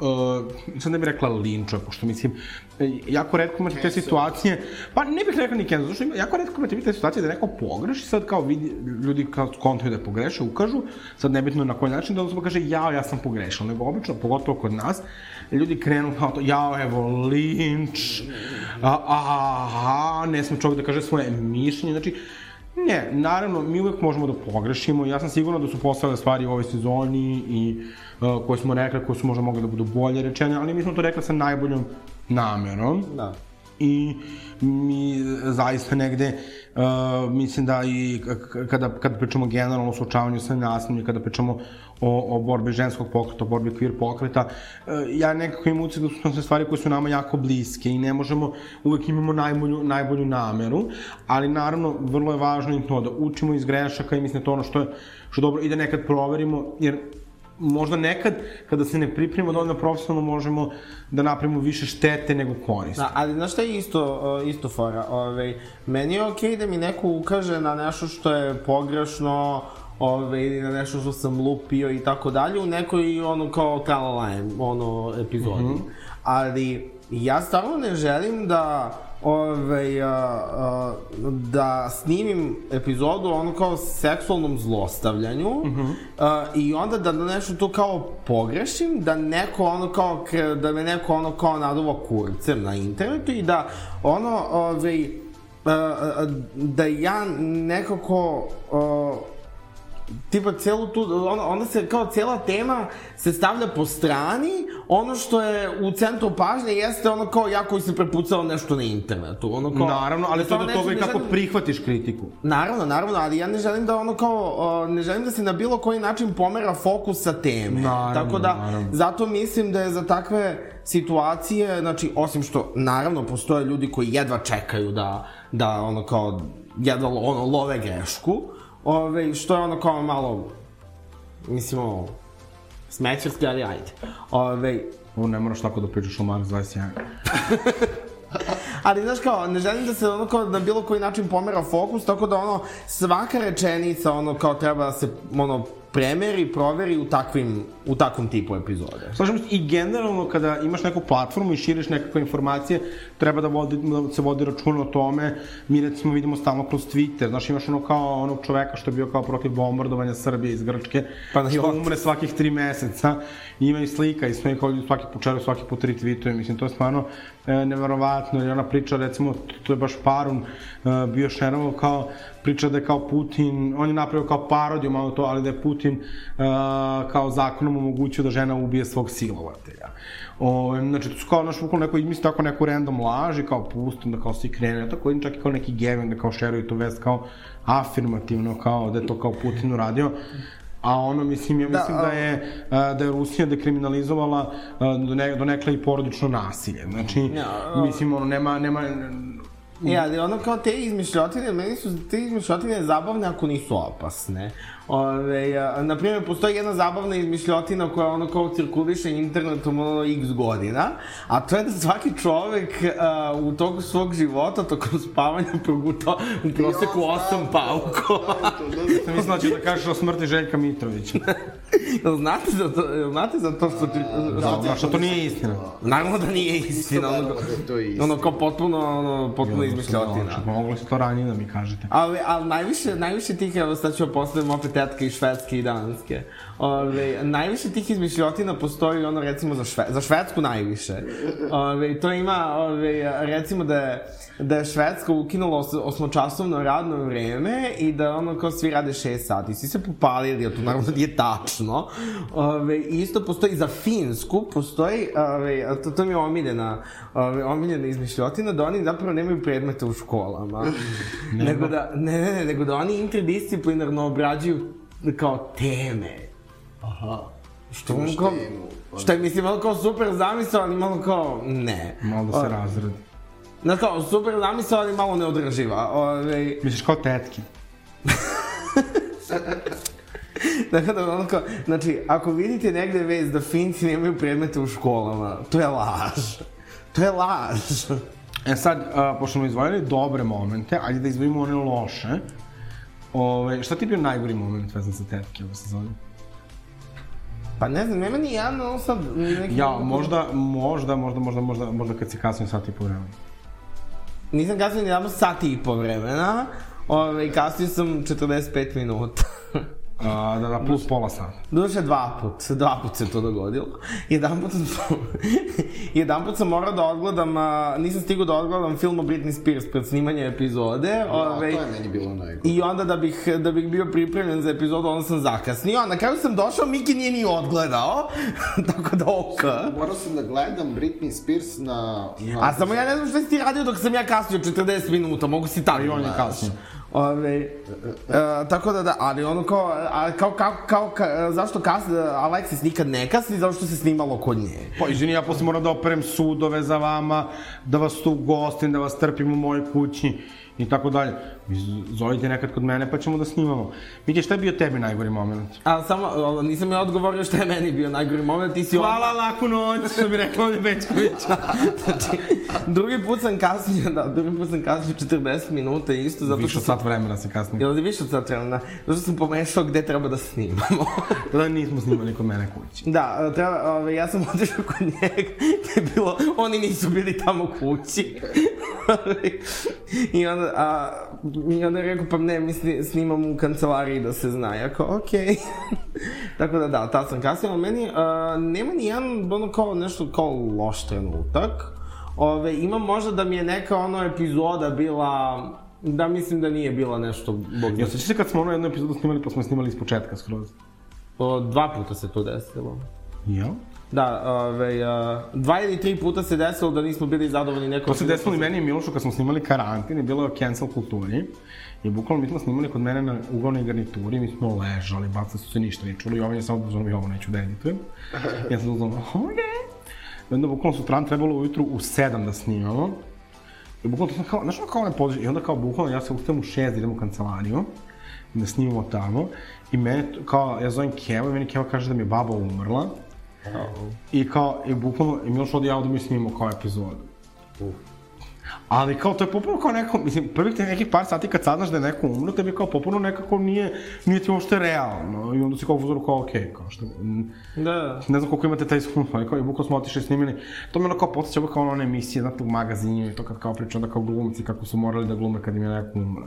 uh, sad ne bih rekla linča, pošto mislim, e, jako redko imate te situacije, pa ne bih rekla ni cancel, zato što ima, jako redko imate te situacije da neko pogreši, sad kao vidi, ljudi kao kontaju da pogreše, ukažu, sad nebitno na koji način, da osoba kaže, jao, ja sam pogrešao, nego obično, pogotovo kod nas, ljudi krenu kao to, jao, evo, linč, a, aha, ne sme čovjek da kaže svoje mišljenje, znači, Ne, naravno, mi uvek možemo da pogrešimo. Ja sam siguran da su postale stvari u ovoj sezoni i koje smo rekli, koje su možda mogle da budu bolje rečene, ali mi smo to rekli sa najboljom namerom. Da. I mi zaista negde, uh, mislim da i kada, kada pričamo generalno o suočavanju sa nasiljem, kada pričamo o, o borbi ženskog pokreta, o borbi queer pokreta, uh, ja nekako imam utisak da su sve stvari koje su nama jako bliske i ne možemo, uvek imamo najbolju, najbolju nameru, ali naravno vrlo je važno i to da učimo iz grešaka i mislim da to ono što je, što je dobro i da nekad proverimo, jer možda nekad, kada se ne pripremimo dovoljno profesionalno, možemo da napravimo više štete nego koristi. Da, ali znaš šta je isto, isto fora? Ove, meni je okej da mi neko ukaže na nešto što je pogrešno, ove, ili na nešto što sam lupio i tako dalje, u nekoj ono kao tralalajem, ono, epizodi. Mm -hmm. Ali ja stvarno ne želim da ove, a, a, da snimim epizodu ono kao seksualnom zlostavljanju mm -hmm. a, i onda da nešto to kao pogrešim, da neko ono kao, da me neko ono kao naduva kurcem na internetu i da ono, ove, a, a, da ja nekako a, tipa celu tu, onda, onda se kao cela tema se stavlja po strani, ono što je u centru pažnje jeste ono kao ja koji se prepucao nešto na internetu. Ono kao, Naravno, ali to do toga i ne kako želim- prihvatiš kritiku. Naravno, naravno, ali ja ne želim da ono kao, ne želim da se na bilo koji način pomera fokus sa teme. Naravno, Tako da, naravno. zato mislim da je za takve situacije, znači, osim što, naravno, postoje ljudi koji jedva čekaju da, da ono kao, jedva ono, love grešku, ove, što je ono kao malo, mislim, ono, smećarski, ali ajde. Ove, Ovo ne moraš tako da pričaš o Mars 21. Ali, znaš kao, ne želim da se ono kao na bilo koji način pomera fokus, tako da ono, svaka rečenica ono kao treba da se ono premeri, proveri u takvim, u takvom tipu epizode. Slažem se, i generalno kada imaš neku platformu i širiš nekakve informacije, treba da, vodi, da se vodi računa o tome. Mi recimo vidimo stalno kroz Twitter, znaš imaš ono kao onog čoveka što je bio kao protiv bombardovanja Srbije iz Grčke, Pa na što umre svakih tri meseca, ima i slika i sve kao svaki put čeraju, svaki put retweetuje, mislim to je stvarno e, neverovatno, i ona priča recimo, to je baš Parun e, bio šerovo kao priča da je kao Putin, on je napravio kao parodiju malo to, ali da je Putin e, kao zakonom omogućio da žena ubije svog silovatelja. O, znači, to su kao, znaš, bukvalno neko izmisli tako neku random laž i kao pustim da kao svi krene, tako vidim čak i kao neki gevin da kao šeruju tu vest kao afirmativno, kao da je to kao Putin uradio. A ono, mislim, ja mislim da, da je, da je Rusija dekriminalizovala do, ne, do nekle i porodično nasilje. Znači, Ja, mislim, ono, nema, nema, E, ali ono kao te izmišljotine, meni su te izmišljotine zabavne ako nisu opasne. Ove, a, na primjer, postoji jedna zabavna izmišljotina koja ono kao cirkuliše internetom ono x godina, a to je da svaki čovek a, u toku svog života, tokom spavanja proguta u proseku osam paukova. mislila da ćeš da kažeš o smrti Željka Mitrovića. Jel znate za to, jel znate za to što... Da, znaš, što to nije istina. Naravno da nije istina, ono, da je to istina. ono kao potpuno, ono, potpuno izmišljotina. Znači, moglo se to ranije da mi kažete. Ali, ali najviše, najviše tih, evo sad ću postaviti opet tetke i švedske i danske. Ove, najviše tih izmišljotina postoji ono recimo za, šve, za švedsku najviše. Ove, to ima, ove, recimo da je, da je Švedska ukinula os, osmočasovno radno vreme i da ono kao svi rade 6 sati. Svi se popalili, a to naravno nije tačno. Ove, isto postoji za Finsku, postoji, ove, to, to mi je omiljena, ove, omiljena izmišljotina, da oni zapravo nemaju predmete u školama. nego da, ne, ne, ne, nego da oni interdisciplinarno obrađuju kao teme. Aha. Što Imaš kao, temu, pa- što je, mislim, malo kao super zamisao, ali malo kao, ne. Malo se O, razredi. Znaš kao, super zamisao, ali malo neodrživa. Ove, Misliš kao tetki. Tako da, ono kao, znači, ako vidite negde vez da Finci nemaju predmete u školama, to je laž. To je laž. E sad, a, pošto smo izvojili dobre momente, ajde da izvojimo one loše. Ove, šta ti je bio najgori moment vezan sa tetke ove sezone? Pa ne znam, nema ni jedan, ono sad... Neki Ja, možda, možda, možda, možda, možda, možda kad si kasnije sat i po vremena. Nisam kasnio ni damo sati i po vremena, ove, i kasnio sam 45 minuta. A, da, da, plus pola sata. Doduše dva put, dva put se to dogodilo. Jedan put sam, jedan put sam morao da odgledam, a, nisam stigao da odgledam film o Britney Spears pred snimanje epizode. A, ovaj, to je meni bilo najgore. I onda da bih, da bih bio pripremljen za epizodu, onda sam zakasnio. Na kraju sam došao, Miki nije ni odgledao. Tako da ok. Morao sam da gledam Britney Spears na... na A samo ja ne znam šta si ti radio dok sam ja kasnio 40 minuta, mogu si tako. I on je kasnio. Ove, e, tako da da, ali ono kao, a, kao, kao, kao, ka, zašto kas, Alexis nikad ne kasni, zato što se snimalo kod nje. Pa, izvini, ja posle moram da operem sudove za vama, da vas tu gostim, da vas trpim u mojoj kući i tako dalje. Zovite nekad kod mene pa ćemo da snimamo. Vidi, šta je bio tebi najgori moment? A samo, nisam ja odgovorio šta je meni bio najgori moment, ti si Hvala, laku noć, što bi rekla ovdje Bečković. Znači, drugi put sam kasnio, da, drugi put sam kasnio 40 minuta isto, zato Više što od sam... sat vremena se kasnije. Jel više od sat vremena? Zato što sam pomešao gde treba da snimamo. Tada nismo snimali kod mene kući. Da, treba, ove, ja sam otišao kod njega, gde je bilo, oni nisu bili tamo kući. I onda, a, i onda je rekao, pa ne, mi sni- snimamo u kancelariji da se zna. Ja kao, okej. Tako da da, tad sam kasnije, ali meni a, nema ni jedan, ono kao nešto kao loš trenutak. Ove, imam možda da mi je neka ono epizoda bila, da mislim da nije bila nešto, bog zna. Jel se kad smo ono jednu epizodu snimali pa smo snimali iz početka skroz? O, Dva puta se to desilo. Jel? Da, ove, a, dva ili tri puta se desilo da nismo bili zadovoljni nekom... To se desilo i meni i Milošu kad smo snimali karantin i bilo je o cancel kulturi. I bukvalno mi smo snimali kod mene na uglavnoj garnituri, mi smo ležali, bacali su se ništa ne čuli, Jovan je samo pozvano, ovo neću da editujem. Ja sam uzmano, okej. I onda bukvalno sutran trebalo ujutru u 7 da snimamo. I bukvalno to sam kao, znaš ono kao ne podrži, i onda kao bukvalno ja se ustajem u 6 da idem u kancelariju, da snimamo tamo. I mene, kao, ja zovem Keva i meni Keva kaže da mi je baba umrla. I kao, i bukvalno, i Miloš odi ja da mi snimamo kao epizodu. Ali kao, to je popuno kao neko, mislim, prvih te nekih par sati kad saznaš da je neko umro, tebi kao popuno nekako nije, nije ti uopšte realno. I onda si kao uzoru kao, okej, kao što, Da. ne znam koliko imate taj iskustvo, ali kao i bukvalno smo otišli snimili. To me ono kao podsjeća kao na one emisije, znate, u magazinu i to kad kao priča onda kao glumci kako su morali da glume kad im je neko umro.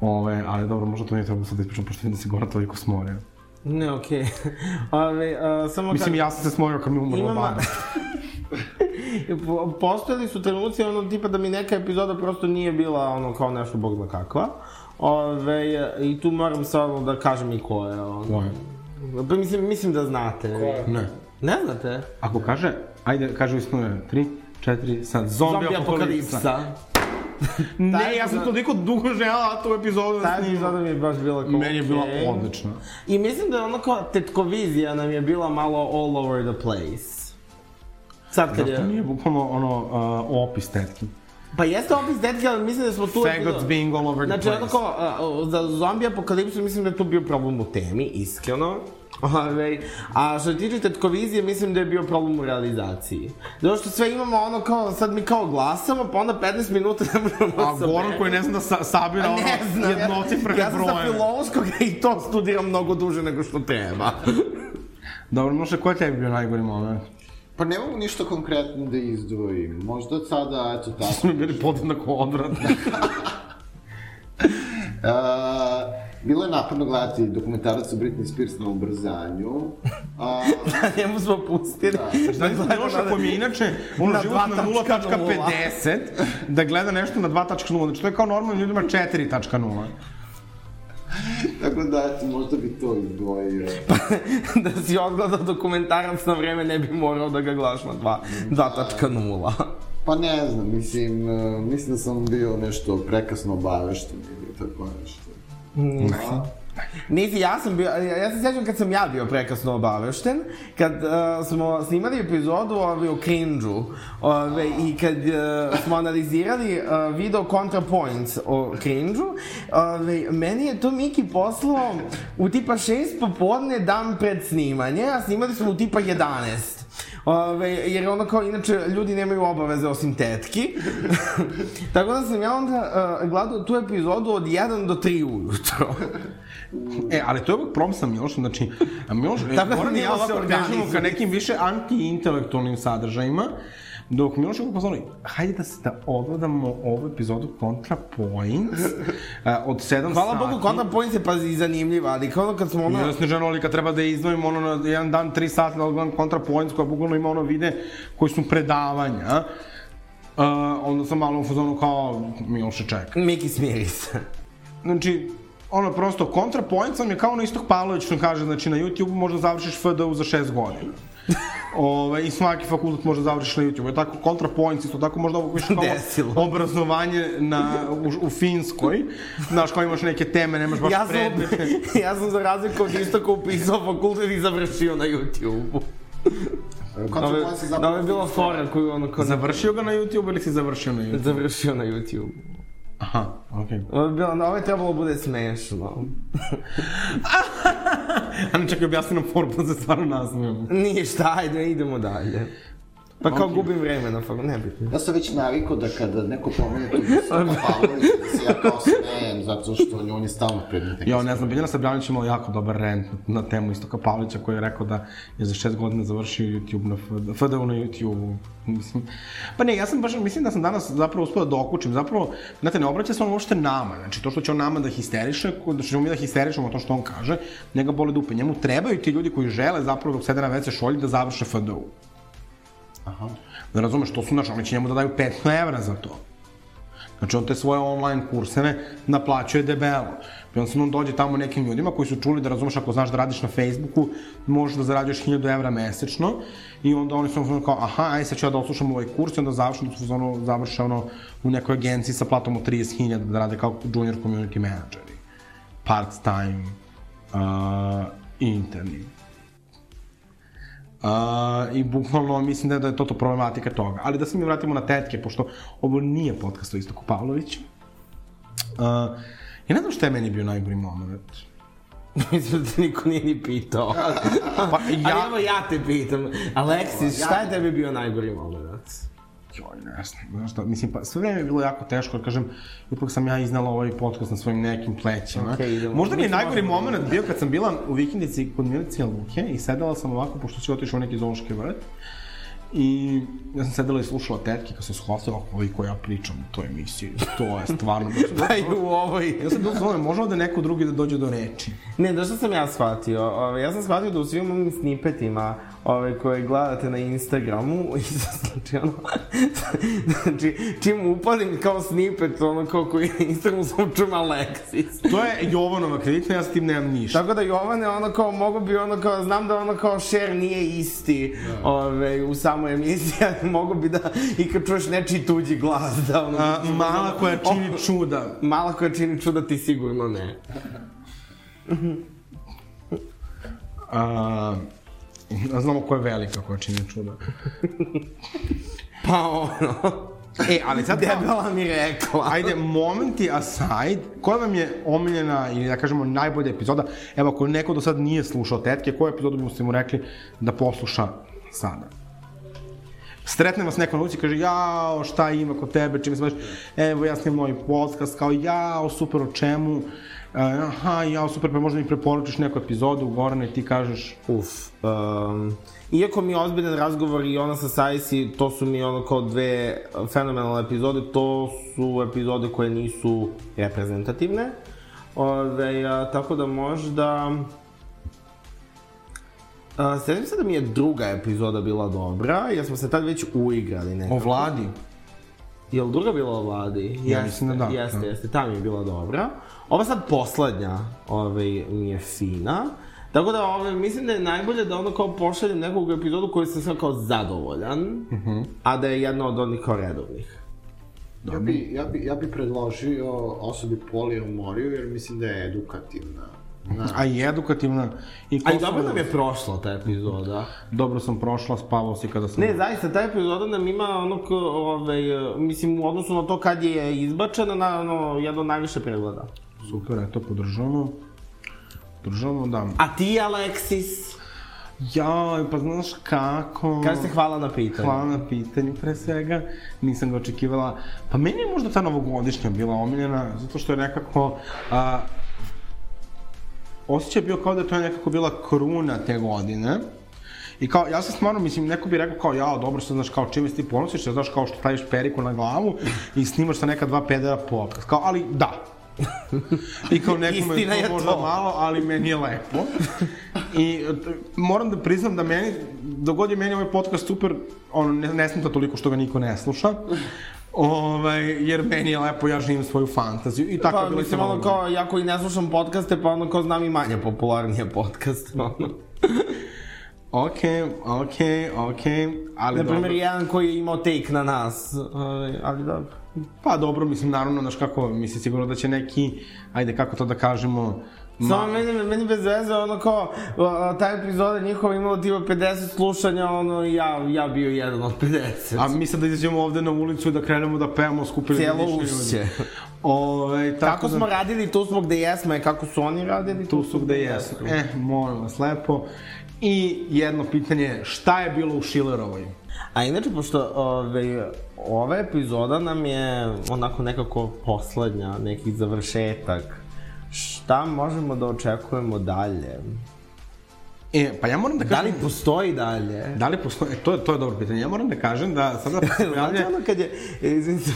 Ove, ali dobro, možda to nije trebalo sad da ispričam, pošto vidim da se Goran toliko smorio. Ne, okej. Ove, a, samo Mislim, kad... ja sam se smorio kad mi je umrla Imam- baba. Po- Postojali su trenuci, ono, tipa da mi neka epizoda prosto nije bila, ono, kao nešto bog zna kakva. Ove, i tu moram stvarno da kažem i ko je, ono. Ko je? Pa mislim, mislim da znate. Ne. Ne znate? Ako kaže, ajde, kaže istinu, tri, četiri, sad, zombi, Zombi apokalipsa. Ne, ja sam toliko dugo žela tu epizodu da Ta snimam. epizoda mi je baš bila kao Meni je bila okej. odlična. I mislim da je ono kao tetkovizija nam je bila malo all over the place. Sad kad je... nije bukvalno ono uh, opis tetki? Pa jeste opis tetke, ali mislim da smo tu... Faggots being all over the Znači, place. ono kao, a, za zombi apokalipsu mislim da je tu bio problem u temi, iskreno. Ove, a što se tiče tetkovizije, mislim da je bio problem u realizaciji. Zato što sve imamo ono kao, sad mi kao glasamo, pa onda 15 minuta ne možemo da A Goran koji ne zna da sa, sabira ono znam, ja, jednocifrene ja sam sa filološkog i to studiram mnogo duže nego što treba. Dobro, Miloše, ko je tebi bio najgori moment? Pa ne mogu ništa konkretno da izdvojim. Možda od sada, eto tako. Smo mi bili podjednako odvratni. Uh, bilo je naporno gledati dokumentarac o Britney Spears na ubrzanju. Uh, Njemu smo pustili. Da, Znači, Miloša koji mi je inače ono Na život na 2.0. 0.50 da gleda nešto na 2.0. Znači, to je kao normalno ljudima 4.0. tako da, eto, možda bi to izdvojio. da si odgledao dokumentarac na vreme, ne bi morao da ga gledaš na 2 2.0. Pa ne znam, mislim, mislim da sam bio nešto prekasno obavešten ili tako nešto. Nisi, ja sam bio, ja se sjećam kad sam ja bio prekasno obavešten, kad uh, smo snimali epizodu ove, o cringe-u ove, i kad uh, smo analizirali uh, video ContraPoints o cringe-u, ove, meni je to Miki poslao u tipa 6 popodne dan pred snimanje, a snimali smo u tipa 11. Ove, jer ono kao, inače, ljudi nemaju obaveze osim tetki. Tako da sam ja onda uh, gledao tu epizodu od 1 do 3 ujutro. E, ali to je uvijek problem sa Milošom, znači, Miloš, e, da i ja Miloš se ovako težimo ka nekim više anti-intelektualnim sadržajima, Dok Miloš je upozorili, hajde da se da odgledamo ovu epizodu Contra Points uh, od 7 Hvala sati. Bogu, Contra Points je pazi zanimljiva, ali kao ono kad smo ono... Ja Snežana ali kad treba da izdvojimo ono na jedan dan, tri sata da odgledam Contra Points koja bukvalno ima ono vide koji su predavanja. Uh, onda sam malo u fazonu kao Miloše čeka. Miki smiri se. Znači, ono prosto, ContraPoints vam je kao na Istok Pavlović što kaže, znači na YouTube možda završiš FDU za 6 godina. Ove, I svaki fakultet može završiš na YouTube. Je tako ContraPoints isto tako možda ovo više kao Desilo. obrazovanje na, u, u Finskoj. Znaš, kao imaš neke teme, nemaš baš Ja sam, predmete. ja sam za razliku od istoka upisao fakultet i završio na YouTube-u. Ovo je, da bila fora koju ono. Završio ga na YouTube ili si završio na YouTube? Završio na YouTube. Aha, okej. Bilo, ovo je trebalo bude smešno. A ne čekaj, objasni nam foru, pa se stvarno nasmijem. Ništa, ajde, idemo dalje. Pa kao gubim vreme na fakultetu, nebitno. Ja sam već navikao da kada neko pomene tu Istoka Pavlovića, da se ja kao smejem, zato što on je stalno predmet. Ja, ne znam, Biljana Sabljanić imala jako dobar rent na, temu Istoka Pavlića koji je rekao da je za šest godina završio YouTube na FD, FDU na YouTube. Mislim, pa ne, ja sam baš, mislim da sam danas zapravo uspio da dokučim. Zapravo, znate, ne obraća se on uopšte nama. Znači, to što će on nama da histeriše, da ćemo mi da histerišemo to što on kaže, njega boli dupe. Njemu trebaju ti ljudi koji žele zapravo dok sede na WC šolji da završe FDU. Aha. Da razumeš, to su, znači, oni će njemu da daju 500 evra za to. Znači, on te svoje online kurseve naplaćuje debelo. I onda se on dođe tamo nekim ljudima koji su čuli da razumeš ako znaš da radiš na Facebooku, možeš da zarađuješ 1000 evra mesečno i onda oni su kao, aha, aj sad ću ja da oslušam ovaj kurs i onda završim, da su ono, završe ono u nekoj agenciji sa platom od 30.000 da rade kao junior community manageri. Part-time, uh, interni. Uh, I bukvalno mislim da je, da je to to problematika toga. Ali da se mi vratimo na tetke, pošto ovo nije podcast o Istoku Pavloviću. Uh, ja ne znam šta je meni bio najgori moment. Mislim da te niko nije ni pitao. Pa Ja... ja... Ali evo ja te pitam. Aleksis, šta je tebi bio najgori moment? Joj, ne znam, znaš šta, mislim, pa sve vreme je bilo jako teško, jer kažem, ipak sam ja iznala ovaj podcast na svojim nekim plećima. Okej, idemo. Možda mi je najgori možemo- moment bio kad sam bila u vikendici kod Milice Luke i sedela sam ovako, pošto si otišao u neki zoološki vrt, I ja sam sedela i slušala tetke kad se shvatila koliko ja pričam u toj emisiji. To je stvarno... Pa i u ovoj. Ja sam bilo zvonio, može ovde neko drugi da dođe do reči. Ne, da što sam ja shvatio? Ove, ja sam shvatio da u svim ovim snippetima ove, koje gledate na Instagramu, i znači ono, znači, čim upalim kao snippet, ono kao koji na Instagramu sam čujem Alexis. To je Jovanova kreditna, ja s tim nemam ništa. Tako da Jovane, ono kao, mogu bi ono kao, znam da ono kao share nije isti ove, u samoj emisiji, ali mogu bi da, i kad čuješ nečiji tuđi glas, da ono... A, mala koja čini čuda. Mala koja čini čuda, ti sigurno ne. A, a znamo ko je velika koja čini čuda. Pa ono, E, ali sad debela mi rekla. ajde, momenti aside, koja vam je omiljena ili da kažemo najbolja epizoda? Evo, ako neko do sad nije slušao tetke, koju epizodu biste mu rekli da posluša sada? Sretne vas neko na ulici i kaže, jao, šta ima kod tebe, čime se baš, evo, ja snimam novi podcast, kao, jao, super, o čemu? E, aha, jao, super, pa možda mi preporučiš neku epizodu, Gorane, ti kažeš, Uf. Um, iako mi je ozbiljan razgovor i ona sa Sajsi, to su mi ono kao dve fenomenalne epizode, to su epizode koje nisu reprezentativne. Ove, a, tako da možda... A, Sjećam se da mi je druga epizoda bila dobra, jer smo se tad već uigrali nekako. o vladi. Je li druga bila o vladi? Ja mislim da da, Jeste, da. jeste, ta mi je bila dobra. Ova sad poslednja ovaj, mi je fina. Tako da ovaj, mislim da je najbolje da ono kao pošaljem nekog epizodu koji sam sve kao zadovoljan, Mhm. a da je jedna od onih kao redovnih. Ja bi, ja bi, ja bi predložio osobi poliomoriju, jer mislim da je edukativna. Na, A i edukativna. I A i dobro nam je prošla ta epizoda. Dobro sam prošla, spavao si kada sam... Ne, zaista, ta epizoda nam ima ono, ko, ovaj, mislim, u odnosu na to kad je izbačena, na ono, jedno najviše pregleda. Super, eto, podržavamo. Podržavamo, da. A ti, Aleksis, Jaj, pa znaš kako... kaže se hvala na pitanju. Hvala na pitanju, pre svega. Nisam ga očekivala. Pa meni je možda ta novogodišnja bila omiljena, zato što je nekako... A, osjećaj je bio kao da je to nekako bila kruna te godine. I kao, ja sam stvarno, mislim, neko bi rekao kao, ja, dobro, sad, znaš, kao, čime se ti ponosiš, ja, znaš, kao što staviš periku na glavu i snimaš sa neka dva pedera podcast. Kao, ali, da, I kao nekome je je to možda to. malo, ali meni je lepo. I moram da priznam da meni, dogod je meni ovaj podcast super, ono, ne, ne smeta toliko što ga niko ne sluša. Ovaj, jer meni je lepo, ja živim svoju fantaziju. I tako Pa, bilo ono ovim. kao, ja koji ne slušam podcaste, pa ono kao znam i manje popularnije podcaste, ono. Okej, okej, okej, ali Na primjer, jedan koji je imao take na nas, ovaj, ali dobro. Pa dobro, mislim, naravno, znaš kako, mislim sigurno da će neki, ajde, kako to da kažemo, Samo meni, meni bez veze, ono kao, ta epizoda njihova imala tipa 50 slušanja, ono, ja, ja bio jedan od 50. A mi sad da izađemo ovde na ulicu i da krenemo da pevamo skupili Cijelo ušće. Ove, tako Kako da, smo radili, tu smo gde jesmo, i kako su oni radili, Tu su gde jesu. E, molim vas lepo. I jedno pitanje, šta je bilo u Šilerovoj? A inače, pošto ove, ova epizoda nam je onako nekako poslednja, neki završetak, šta možemo da očekujemo dalje? E, pa ja moram da Da kažem... li postoji dalje? Da li postoji... E, to, je, to je dobro pitanje. Ja moram da kažem da sada Znate pojavlja... ono kad je, e, izvinite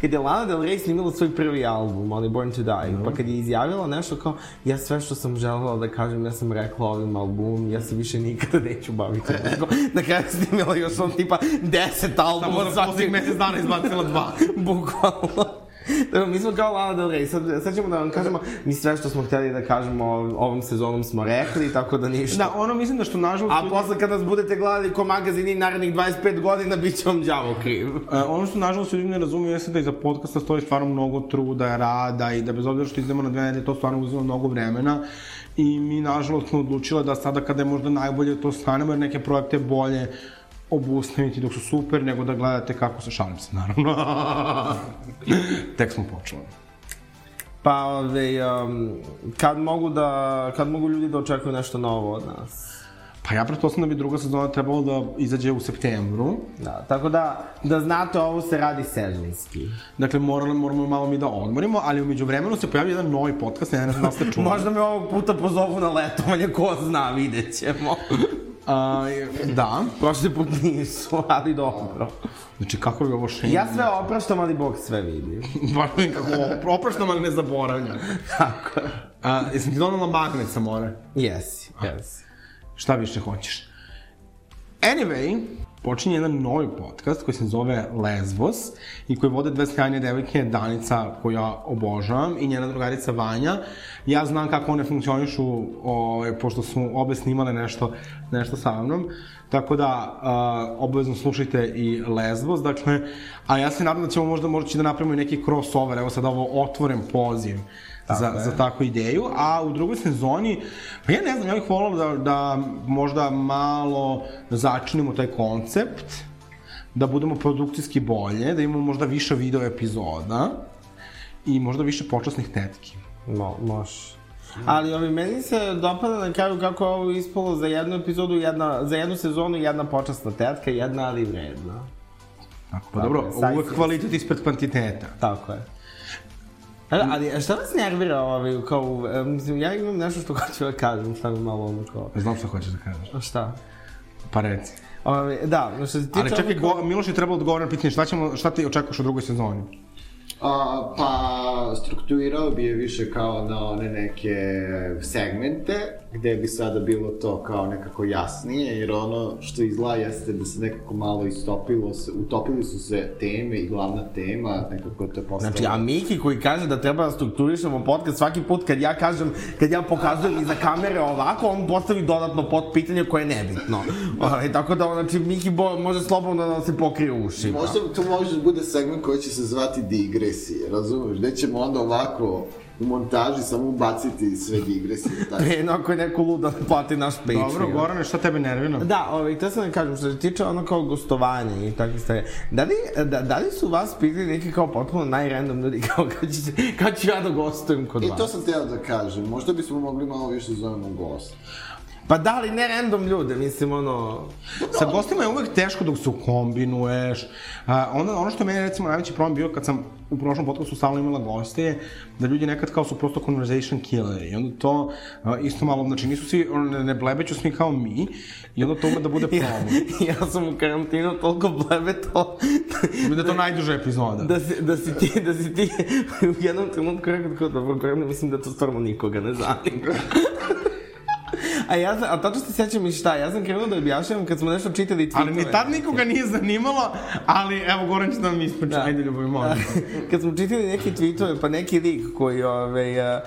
kad je Lana Del Rey snimila svoj prvi album, onaj Born to Die, pa kad je izjavila nešto kao, ja sve što sam želela da kažem, ja sam rekla ovim albumom, ja se više nikada neću baviti muzikom. Na kraju snimila još on tipa 10 Samo albuma, za svakih posljednjih mesec dana izbacila dva. Bukvalno. Tako, mi smo kao Lana Del Rey, sad, sad ćemo da vam kažemo, mi sve što smo hteli da kažemo ovom sezonom smo rekli, tako da ništa. Da, ono mislim da što nažalost... A posle kada nas budete gledali ko magazini narednih 25 godina, bit će vam đavo kriv. E, ono što nažalost ljudi ne razumiju jeste da iza podcasta stoji stvarno mnogo truda, rada i da bez obzira što idemo na dve nedelje, to stvarno uzima mnogo vremena. I mi nažalost smo odlučili da sada kada je možda najbolje to stanemo jer neke projekte bolje obustaviti dok su super, nego da gledate kako se šalim se, naravno. Tek smo počeli. Pa, ove, um, kad mogu da, kad mogu ljudi da očekuju nešto novo od nas? Pa ja pretpostavljam da bi druga sezona trebalo da izađe u septembru. Da, tako da, da znate, ovo se radi sezonski. Dakle, moramo, moramo malo mi da odmorimo, ali umeđu vremenu se pojavio jedan novi podcast, ne znam da ste čuli. Možda me ovog puta pozovu na letovanje, ko zna, vidjet ćemo. A, da. Prošli put nisu, ali dobro. Znači, kako je ovo šenje? Ja sve opraštam, ali Bog sve vidi. Baš mi kako opraštam, ali ne zaboravljam. Tako. A, jesam ti donala magnet sa more? Jesi, jesi. Šta više hoćeš? Anyway, počinje jedan novi podcast koji se zove Lesbos i koji vode dve sjajne devojke, Danica, koju obožavam, i njena drugarica Vanja. Ja znam kako one funkcionišu, ovaj, pošto smo obe snimale nešto, nešto sa mnom. Tako da, uh, obavezno slušajte i Lesbos, dakle, a ja se nadam da ćemo možda moći da napravimo i neki crossover, evo sad ovo otvoren poziv za, za takvu ideju, a u drugoj sezoni, pa ja ne znam, ja bih volao da, da možda malo začinimo taj koncept, da budemo produkcijski bolje, da imamo možda više video epizoda i možda više počasnih tetki. Mo, može. Ali ovi, meni se dopada na kraju kako je ovo ispalo za jednu epizodu, jedna, za jednu sezonu jedna počasna tetka, jedna ali vredna. Tako, pa dobro, je, uvek kvalitet ispred kvantiteta. Tako je. Ali, ali šta vas nervira ovaj, kao, mislim, ja imam nešto što hoću da kažem, šta mi malo ono kao, Znam šta hoćeš da kažeš. šta? Pa reci. Ove, da, što se tiče... Ali čekaj, ovog Miloš je trebalo odgovoriti na pitanje šta, ćemo, šta ti očekuješ u drugoj sezoni? A, pa, strukturirao bi je više kao na one neke segmente, gde bi sada bilo to kao nekako jasnije, jer ono što izgleda jeste da se nekako malo istopilo, se, utopili su se teme i glavna tema, nekako to je postalo... Znači, a Miki koji kaže da treba da strukturišemo podcast svaki put kad ja kažem, kad ja pokazujem iza kamere ovako, on postavi dodatno pod pitanje koje je nebitno. Ovaj, tako da, znači, Miki bo, može slobodno da se pokrije ušima. Možda to može da bude segment koji će se zvati digresije, razumeš? Gde ćemo onda ovako u montaži samo ubaciti sve digresije. Tako. Pre nego ako je neko lud da plati naš Patreon. Dobro, Gorane, šta tebe nervira? Da, ovaj, htio sam da kažem, što se tiče ono kao gostovanja i takve stvari, da li, da, da li su vas pitali neki kao potpuno najrandom ljudi, kao kad ću, kad ću ja da gostujem kod I vas? to sam teo da kažem, možda bismo mogli malo više da zovemo gost. Pa da, ali ne random ljude, mislim, ono... Sa gostima je uvek teško dok se ukombinuješ. A, ono, ono što je meni recimo najveći problem bio kad sam u prošlom podcastu stalno imala goste je da ljudi nekad kao su prosto conversation killeri. I onda to a, isto malo, znači nisu svi, ne, ne blebeću svi kao mi i onda to ume da bude problem. ja sam u karantinu toliko blebeto da je to najduža epizoda. da, si, da si ti, da si ti u jednom trenutku rekao kao dobro, dobro, mislim da to stvarno nikoga ne zanima. A ja sam, a tačno se sjećam i šta, ja sam krenuo da objašnjavam kad smo nešto čitali tweetove. Ali ni tad nikoga nije zanimalo, ali evo Goran će da vam ispriča, da. ajde ljubav, molim. kad smo čitali neki tweetove, pa neki lik koji, ove, a,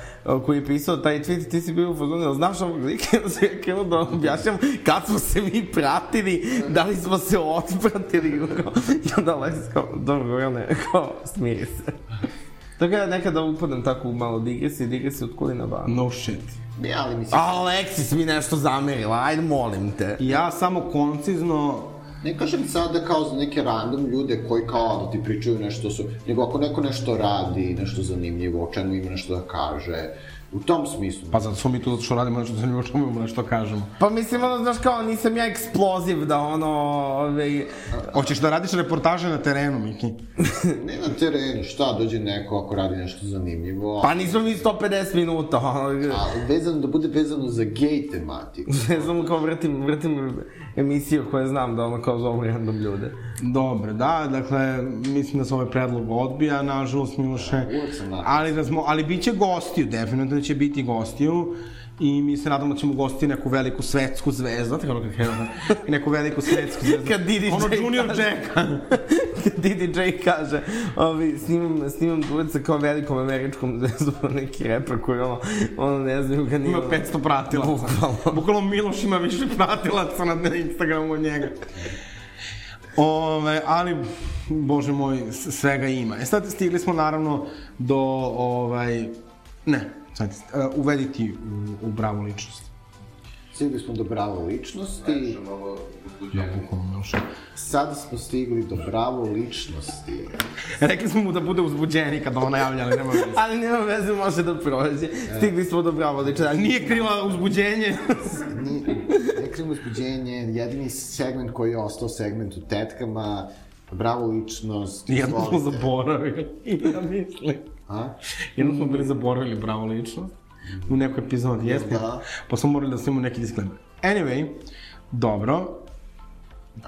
koji je pisao taj tweet, ti si bio u fazonu, znaš ovog lika, ja krenuo da objašnjam kad smo se mi pratili, da li smo se otpratili, i onda Alexis kao, dobro, Gorane, kao, smiri se. Tako da nekada upadam tako u malo digresi, digresi od kulina van. No shit. Ja, ali mislim... Aleksis mi nešto zamerila, ajde molim te. Ja samo koncizno Ne kažem sada kao za neke random ljude koji kao da ti pričaju nešto su... Nego ako neko nešto radi, nešto zanimljivo, o čemu ima nešto da kaže, u tom smislu. Pa zato smo mi tu zato što radimo nešto zanimljivo, što imamo nešto kažemo. Pa mislim, ono, znaš kao, nisam ja eksploziv da ono, ove... Hoćeš da radiš reportaže na terenu, Miki? ne na terenu, šta, dođe neko ako radi nešto zanimljivo. Pa nismo mi 150 minuta, ono... Ali vezano, da bude vezano za gej tematiku. Ne znam, kao vrtim, vrtim emisiju koje znam da ono kao zovu random ljude. Dobro, da, dakle, mislim da se ovaj predlog odbija, nažalost, Miloše. nažalost. Ali, da smo, ali bit će gostiju, definitivno će biti gostiju. I mi se nadamo da ćemo gostiti neku veliku svetsku zvezdu, znate kako kad kažem, neku veliku svetsku zvezdu. Kad Didi ono J Junior kaže- Jacka. Kad Didi J kaže, ovi, snimam, snimam duet sa kao velikom američkom zvezdom, neki reper koji ono, ono ne znaju ga nije... Ima 500 pratilaca. Bukvalno. Bukvalno Miloš ima više pratilaca na Instagramu od njega. Ove, ali, bože moj, svega ima. E sad stigli smo naravno do, ovaj, ne, sad, uh, uvediti u, u bravu ličnost. Stigli smo do bravo ličnosti, malo uzbuđenje. Bukvalno, sada smo stigli do bravo ličnosti. Rekli smo mu da bude uzbuđeni kad ovo najavlja, ali nema veze. Ali nema veze, može da prođe. Stigli smo do bravo liče. Ali nije krila uzbuđenje. Ni, ne krivimo uzbuđenje, jedini segment koji je ostao segment u tetkama, bravo ličnost. Jedno smo zaboravili, ja mislim. A? Jedno smo bili zaboravili bravo ličnost. U nekoj epizodi, jeste. Da. Pa smo morali da snimamo neki disclaimer. Anyway, dobro.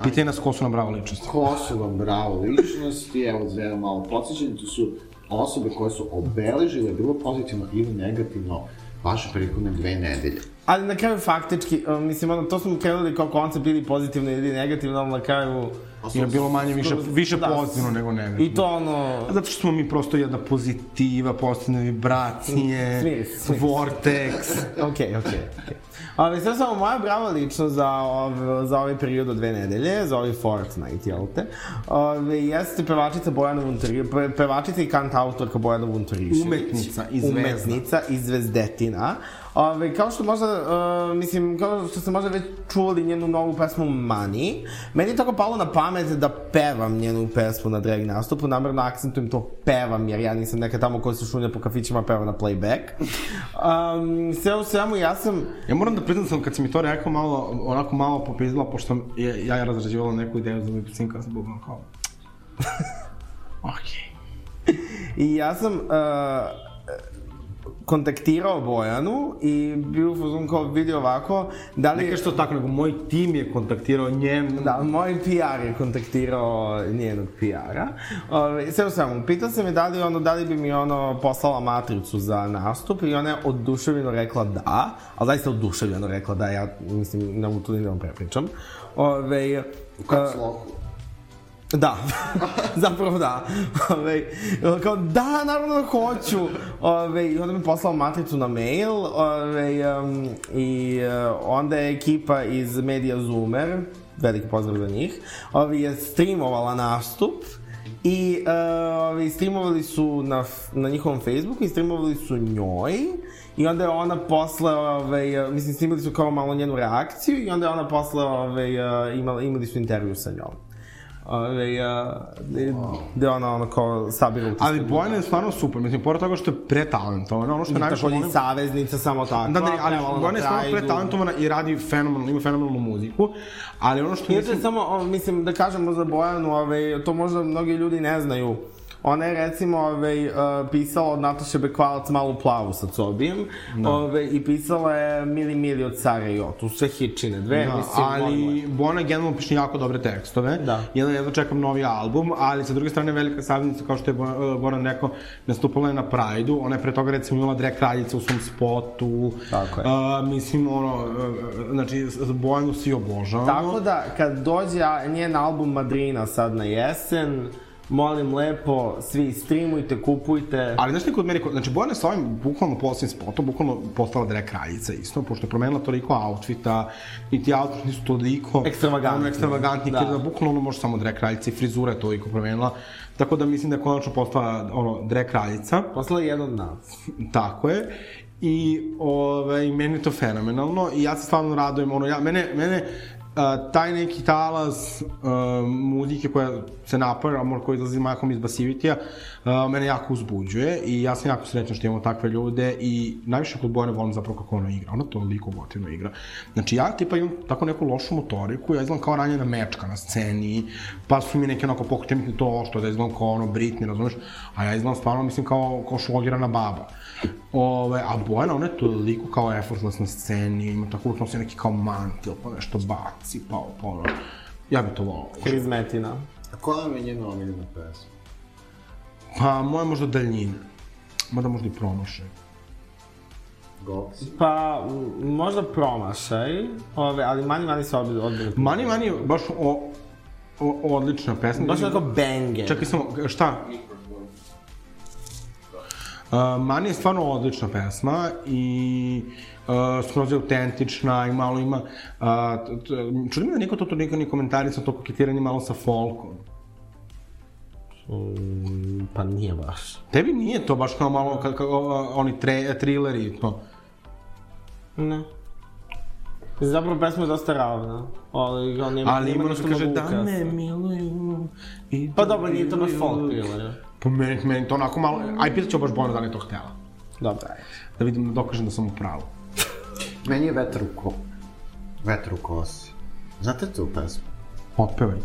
Pitaj nas ko su nam bravo ličnosti. Ko su vam bravo ličnosti? Evo, da vam malo podsjećanje, to su osobe koje su obeležile bilo pozitivno ili negativno vaše prethodne dve nedelje. Ali na kraju faktički, mislim, ono, to smo krenuli kao koncept ili pozitivno ili negativno, ali na kraju... Je bilo manje više, više da, pozitivno nego negativno. I to ono... Zato što smo mi prosto jedna pozitiva, pozitivne vibracije, vortex. Okej, okej, okej. Ali sve samo moja brava lično za, ov, za ovaj period od dve nedelje, za ovaj Fortnite, jel te? Ove, jeste pevačica Bojana Vunturi, pe, pevačica i kant autorka Bojana Vunturišević. Umetnica i zvezda. Umetnica i zvezdetina. Ove, kao što možda, uh, mislim, kao što ste možda već čuli njenu novu pesmu Money, meni je tako palo na pamet da pevam njenu pesmu na drag nastupu, namerno akcentujem to pevam, jer ja nisam neka tamo koja se šunja po kafićima peva na playback. Um, sve u svemu, ja sam, Ja moram da priznam sam kad si mi to rekao malo, onako malo popizdila, pošto je, ja je razrađivala neku ideju za lip sync, ja sam bukvalno kao... Okej. I ja sam uh, kontaktirao Bojanu i bio u fazonu kao vidio ovako, da li... Ne kažeš to tako, nego moj tim je kontaktirao njen... Da, moj PR je kontaktirao njenog PR-a. Ove, sve u svemu, pitao se me da li, ono, da li bi mi ono poslala matricu za nastup i ona je oduševljeno rekla da, ali zaista oduševljeno rekla da, ja mislim, ne mogu tu ni da vam prepričam. Ove, U kak uh, sloku? Da, zapravo da. Ove, kao, da, naravno da hoću. Ove, I onda mi poslao matricu na mail ove, um, i uh, onda je ekipa iz Media Zoomer, veliki pozdrav za njih, ove, je streamovala nastup I uh, ovi, streamovali su na, na njihovom Facebooku i streamovali su njoj i onda je ona posle, ovaj, mislim, snimali su kao malo njenu reakciju i onda je ona posle ovaj, uh, imala, imali su intervju sa njom. Ove, a, gde, gde ona ono kao sabira utiske. Ali Bojana je stvarno super, mislim, pored toga što je pretalentovana, ono što je najviše Takođe i saveznica, samo tako. Da, da, ali Bojana je stvarno pretalentovana i radi fenomenalno, ima fenomenalnu muziku, ali ono što mislim... samo, o, mislim, da kažemo za Bojanu, ove, to možda mnogi ljudi ne znaju. Ona je recimo ove, uh, pisala od Nataše Bekvalac Malu plavu sa Cobijem Da. ove, i pisala je Mili Mili od Cara i Otu, sve hitčine, dve, Da, mislim, ali Bona generalno piše jako dobre tekstove. Da. Jedno jedno čekam novi album, ali sa druge strane velika savjetnica, kao što je Goran rekao, nastupala je na Prajdu. Ona je pre toga recimo imala Dre Kraljica u svom spotu. Tako je. A, mislim, ono, e, znači, Bojanu svi obožavamo. Tako da, kad dođe njen album Madrina sad na jesen, molim lepo, svi streamujte, kupujte. Ali znaš ti kod kod- znači Bojana je sa ovim bukvalno posljednim spotom, bukvalno postala Dre kraljica isto, pošto je promenila toliko outfita i ti outfiti nisu toliko Ekstravagantni. ono, ekstravagantni, Da. da. da bukvalno ono može samo Dre kraljica i frizura je toliko promenila. Tako da mislim da je konačno postala ono, Dre kraljica. Posla je jedan od nas. Tako je. I ovaj, meni je to fenomenalno i ja se stvarno radujem, ono, ja, mene, mene a, taj neki talas a, muzike koja se napada, možda koja izlazi mahom iz Basivitija, a, mene jako uzbuđuje i ja sam jako srećan što imamo takve ljude i najviše kod Bojane volim zapravo kako ona igra, ona toliko gotivno igra. Znači ja tipa imam tako neku lošu motoriku, ja izgledam kao ranjena mečka na sceni, pa su mi neke onako pokušte mi to što da izgledam kao ono Britney, razumeš, a ja izgledam stvarno mislim kao, kao šlogirana baba. Ove, a Bojana, ona je toliko kao effortless na sceni, ima tako uvijek nosi neki kao mantil, pa nešto baci, pa, pa ono. Ja bi to volao. Krizmetina. A koja vam je njena omiljena pesma? Pa, moja možda daljina. Mada možda i promašaj. Goksi? Pa, možda promašaj, ove, ali mani mani se odbili. odbili. Mani Mani je baš o, o, odlična pesma. Baš onako banger. Čekaj samo, šta? Uh, Mani je stvarno odlična pesma i uh, skroz je autentična i malo ima... Uh, t- t- čudi me da niko to toliko ni komentarisao to koketiranje malo sa folkom. Mm, pa nije baš. Tebi nije to baš kao malo ka, ka, o- oni tre, thrilleri i to. Ne. Zapravo pesma je dosta ravna. Ali, on nema, Ali nema ima ono nešto što kaže da me miluju i Pa dobro, nije to baš folk thriller. Pa meni, meni to onako malo... Aj, pitat ću baš Bojana da li je to htela. Dobro, ajde. Da vidim, da dokažem da sam u pravu. Meni je vetar u ko... Vetar u kosi. Znate tu pesmu? Otpevaj.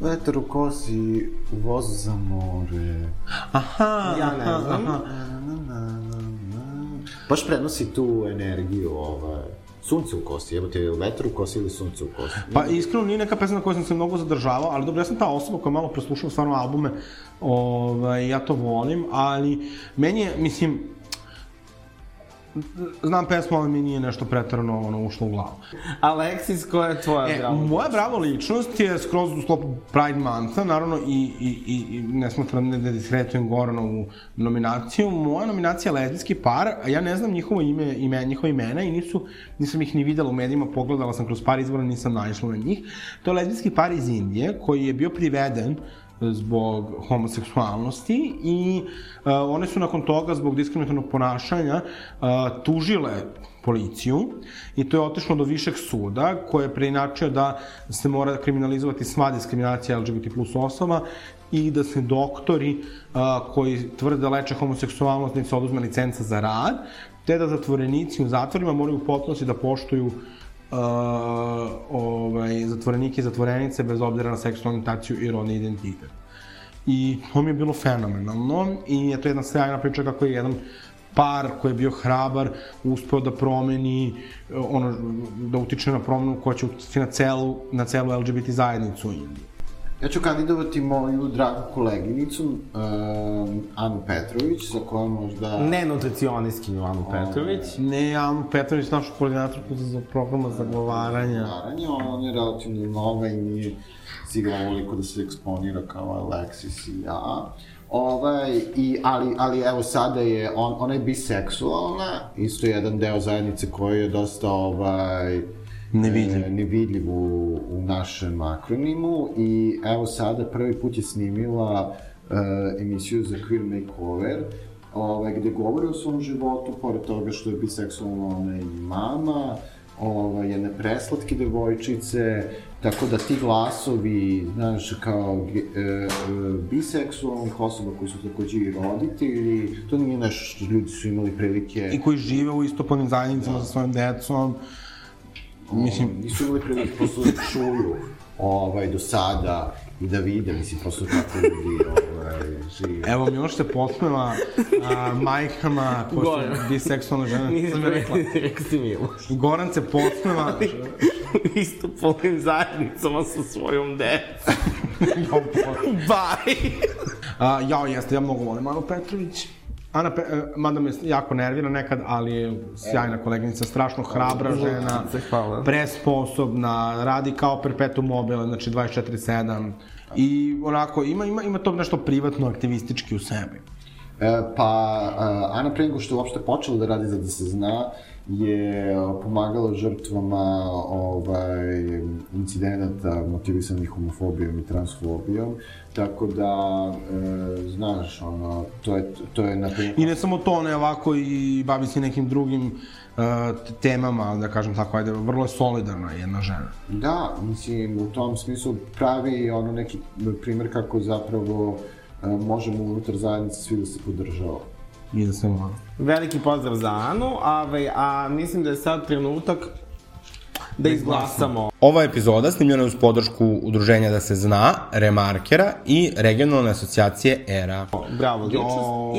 Vetar u kosi, u vozu za more. Aha, Ja ne znam. Na, na, na, na, na. Baš prenosi tu energiju, ovaj... Sunce u kosi, evo te vetar u kosi ili sunce u kosi. Pa iskreno nije neka pesma na kojoj sam se mnogo zadržavao, ali dobro, ja sam ta osoba koja malo preslušava stvarno albume, ovaj, ja to volim, ali meni je, mislim, znam pesmu, ali mi nije nešto pretarano ono, ušlo u glavu. Alexis, koja je tvoja E, bravo? moja bravo ličnost je skroz u sklopu Pride Montha, naravno i, i, i, i ne smatram da diskretujem Goranovu nominaciju. Moja nominacija je lezbijski par, a ja ne znam njihovo ime, ime, njihova imena i nisu, nisam ih ni videla u medijima, pogledala sam kroz par izvora, nisam naišla na njih. To je lezbijski par iz Indije koji je bio priveden zbog homoseksualnosti i uh, one su nakon toga zbog diskriminatornog ponašanja uh, tužile policiju i to je otišlo do višeg suda koje je preinačio da se mora kriminalizovati sva diskriminacija LGBT plus osoba i da se doktori uh, koji tvrde da leče homoseksualnost da se oduzme licenca za rad, te da zatvorenici u zatvorima moraju u potpunosti da poštuju uh, ovaj, zatvorenike i zatvorenice bez obzira na seksualnu orientaciju i rodni identitet. I to mi je bilo fenomenalno i je to jedna sjajna priča kako je jedan par koji je bio hrabar uspeo da promeni ono da utiče na promenu koja će uticati na celu na celu LGBT zajednicu u Indiji. Ja ću kandidovati moju dragu koleginicu, um, Anu Petrović, za koju možda... Ne nutricionistkinju Anu Petrović. Ne, Anu Petrović, našu koordinatorku za programa zagovaranja. Naravno, ona je relativno nova i nije stigla ovoliko da se eksponira kao Alexis i ja. Ovaj, i, ali, ali evo sada je, on, ona je biseksualna, isto jedan deo zajednice koji je dosta ovaj, Nevidljiv. e, nevidljiv u, u našem akronimu i evo sada prvi put je snimila e, emisiju za Queer Makeover, ovaj, gde govori o svom životu, pored toga što je biseksualna, ona i mama, ovaj, jedne preslatke devojčice, Tako da ti glasovi, znaš, kao e, e, biseksualnih osoba koji su takođe i roditelji, to nije nešto što ljudi su imali prilike... I koji žive u istopolnim zajednicama sa svojim decom. Mislim, nisu imali prilike prosto da čuju ovaj, do sada i da vide, mislim, prosto kako ljudi ovaj, žive. evo Miloš se posmeva a, majkama koje Goran. su biseksualne žene. Nisam Sam joj rekla. rekao si Miloš. Goran se posmeva. Isto polim zajednicama sa svojom decom. Bye! A, jao, jeste, ja mnogo volim Anu Petrović. Ana, Pe, e, mada me jako nervira nekad, ali je sjajna koleginica, strašno hrabra žena, presposobna, radi kao perpetuum mobile, znači 24-7. I onako, ima, ima, ima to nešto privatno, aktivistički u sebi. E, pa, e, Ana pre nego što je uopšte počela da radi za da se zna, je e, pomagala žrtvama ovaj, incidenata motivisanih homofobijom i transfobijom, tako da, e, znaš, ono, to je, to je, na primjer... I ne samo to, ne ovako i bavi se nekim drugim uh, temama, da kažem tako, ajde, vrlo je solidarna jedna žena. Da, mislim, u tom smislu pravi ono neki primer kako zapravo e, možemo unutar zajednice svi da se podržava. I da se voli. Veliki pozdrav za Anu, a, a mislim da je sad trenutak da izglasamo. Ova epizoda snimljena je uz podršku udruženja Da se zna, Remarkera i regionalne asocijacije ERA. Bravo, ličnost.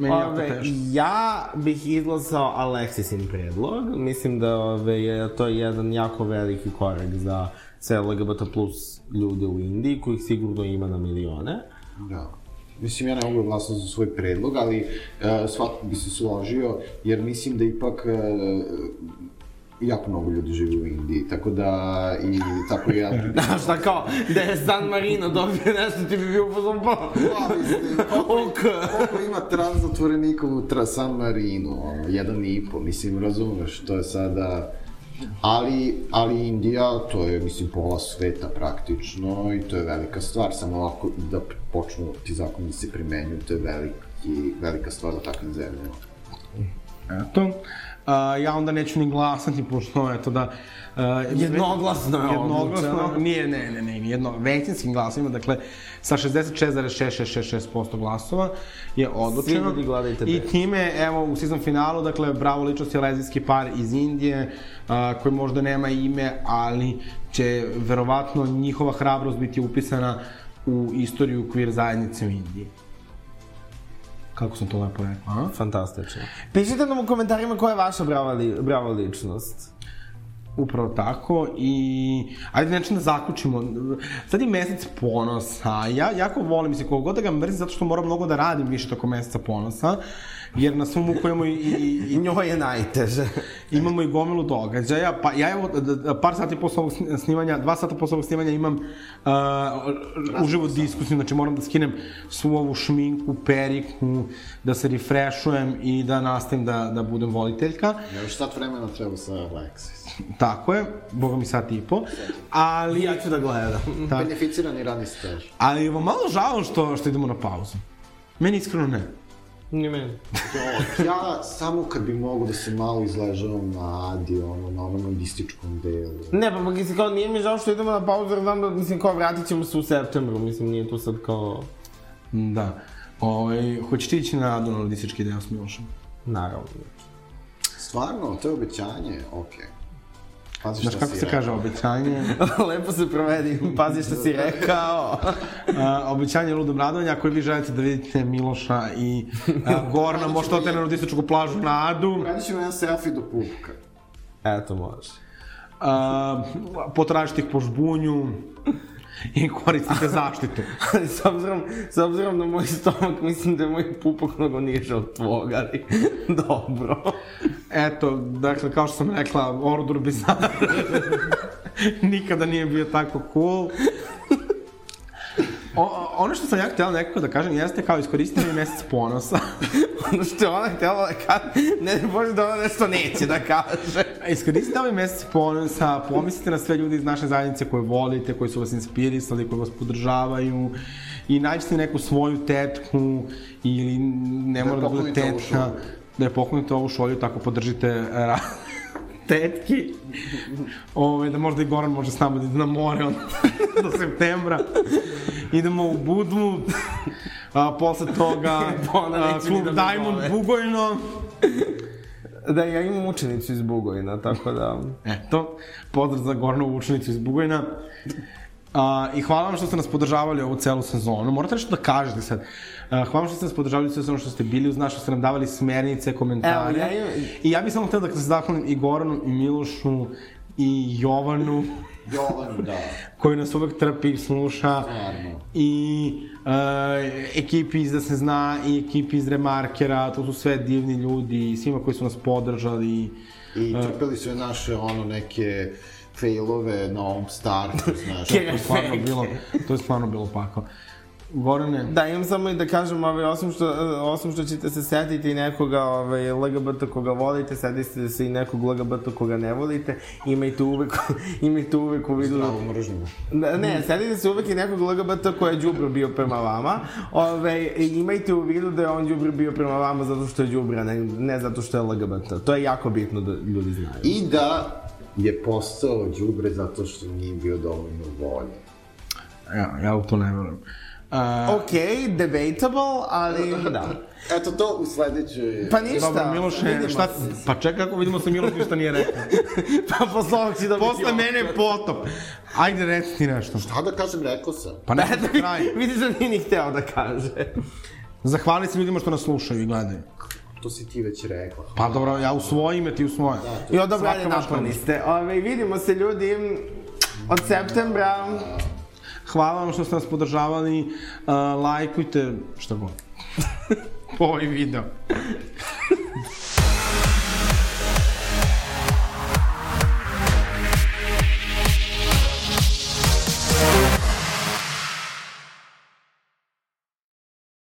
I ove, teško. ja bih izglasao Aleksisin predlog. Mislim da ove, je to jedan jako veliki korak za sve LGBT plus ljude u Indiji, kojih sigurno ima na milione. Da. Mislim, ja ne mogu glasati za svoj predlog, ali uh, svako bi se složio, jer mislim da ipak uh, jako mnogo ljudi živi u Indiji, tako da i tako ja... Da, šta kao, da je San Marino dobio nešto, ti bi bio pozom pa... Pa, Ok. koliko ima trans zatvorenika u San Marino, ono, jedan i po, mislim, razumeš, to je sada... Ali, ali Indija, to je, mislim, pola sveta praktično i to je velika stvar, samo ovako da počnu ti zakoni da se primenjuju, to je veliki, velika stvar za takve zemlje. Eto. A, ja onda neću ni glasati, pošto, eto da... Uh, Jednoglasno je Jednoglasno, nije, ne, ne, ne, jedno, većinskim glasovima, dakle, sa 66,6666% glasova je odlučeno. Svi ljudi gledajte I time, evo, u sezon finalu, dakle, bravo ličnost je lezijski par iz Indije, a, koji možda nema ime, ali će verovatno njihova hrabrost biti upisana u istoriju queer zajednice u Indiji. Kako sam to lepo rekao, a? Fantastično. Pišite nam u komentarima koja je vaša brava, li, brava ličnost. Upravo tako i ajde nešto da zaključimo. Sad je mesec ponosa. Ja jako volim, mislim, koliko god da ga mrzim, zato što moram mnogo da radim više toko meseca ponosa. Jer na svom imamo i, i, I njoj je najteže. imamo i gomilu događaja, pa ja evo par sati posle ovog sni- snimanja, dva sata posle ovog snimanja imam uh, uživo diskusiju, znači moram da skinem svu ovu šminku, periku, da se refreshujem i da nastavim da, da budem voditeljka. Ja još sat vremena treba sa Alexis. Tako je, boga mi sat i po. Ali, Ja ću da gledam. Tak. Beneficirani radni staž. ali je vam malo žao što, što idemo na pauzu. Meni iskreno ne. Ni meni. Jo, ja samo kad bi mogu da se malo izležavam na Adi, ono, na onom nudističkom delu. Ne, pa mislim, kao, nije mi žao što idemo na pauzu, jer znam da, mislim, kao, vratit ćemo se u septembru, mislim, nije tu sad kao... Da. Ove, hoćeš ti ići na donaldistički deo s Milošem? Naravno. Stvarno, to je obećanje, okej. Pazi Znaš kako se rekao. kaže obećanje? Lepo se provedi, pazi šta si rekao. A, obećanje ludom radovanja, ako vi želite da vidite Miloša i a, Gorna, možete odete na nudističku plažu na Adu. Radit ćemo jedan selfie do pupka. Eto, može. A, potražite ih po žbunju i koristite zaštitu. Ali s obzirom, s obzirom na moj stomak, mislim da je moj pupak mnogo niže od tvog, ali dobro. Eto, dakle, kao što sam rekla, Ordur Bizar nikada nije bio tako cool. O, ono što sam ja htjela nekako da kažem jeste kao iskoristite mi mesec ponosa. ono što je ona htjela da kaže, ne bože da ona nešto neće da kaže. Iskoristite ovaj mesec ponosa, pomislite na sve ljudi iz naše zajednice koje volite, koji su vas inspirisali, koji vas podržavaju i nađite neku svoju tetku ili ne mora da bude tetka, da je poklonite ovu šolju, tako podržite tetki. Ove, da možda i Goran može s nama da ide na more on, do septembra. Idemo u Budvu, a, posle toga Ona a, ni klub da Diamond. Bugojno. Da, ja imam učenicu iz Bugojna, tako da... Eto, pozdrav za Goranovu učenicu iz Bugojna. A, I hvala vam što ste nas podržavali ovu celu sezonu. Morate nešto da kažete sad. Hvala što ste nas podržavali u sezonu, što ste bili uz nas, što ste nam davali smernice, komentare. Evo, ja imam- I ja bih samo htio da se zahvalim i Goranu, i Milošu, i Jovanu, Jovan, da. koji nas uvek trpi sluša. Stvarno. I uh, ekipi iz Da se zna, i ekipi iz Remarkera, to su sve divni ljudi, i svima koji su nas podržali. I trpeli su naše, ono, neke failove na ovom startu, znaš. To je stvarno bilo, to je stvarno bilo pakao. Gorane, Da, imam samo i da kažem, ovaj, osim, što, osim što ćete se setiti nekoga ovaj, LGBT koga volite, setite se i nekog LGBT koga ne volite, imajte uvek, imajte uvek u vidu... Zdravo mržnju. Ne, ne, setite se uvek i nekog LGBT koji je đubre bio prema vama. Ove, i imajte u vidu da je on đubre bio prema vama zato što je đubre, ne, ne zato što je LGBT. To je jako bitno da ljudi znaju. I da je postao đubre zato što nije bio dovoljno volje. ja, ja u to ne verujem. Uh, Ok, debatable, ali da. Eto to u sledećoj... Pa ništa. Dobro, Miloše, vidimo šta, se. pa čekaj kako vidimo se Miloš ništa nije rekao. Pa posle ovog će dobiti Posle mene potop. Ajde, reci ti nešto. Šta da kažem, rekao sam. Pa ne, za kraj. Vidiš da nije ni hteo da kaže. Zahvali se ljudima što nas slušaju i gledaju. To si ti već rekla. Pa dobro, ja u svoje ime, ti u svoje. I ajde vaša naporni odluka. ste. Ove, vidimo se ljudi od septembra. Hvala vam što ste nas podržavali. Uh, lajkujte, šta god. ovaj video.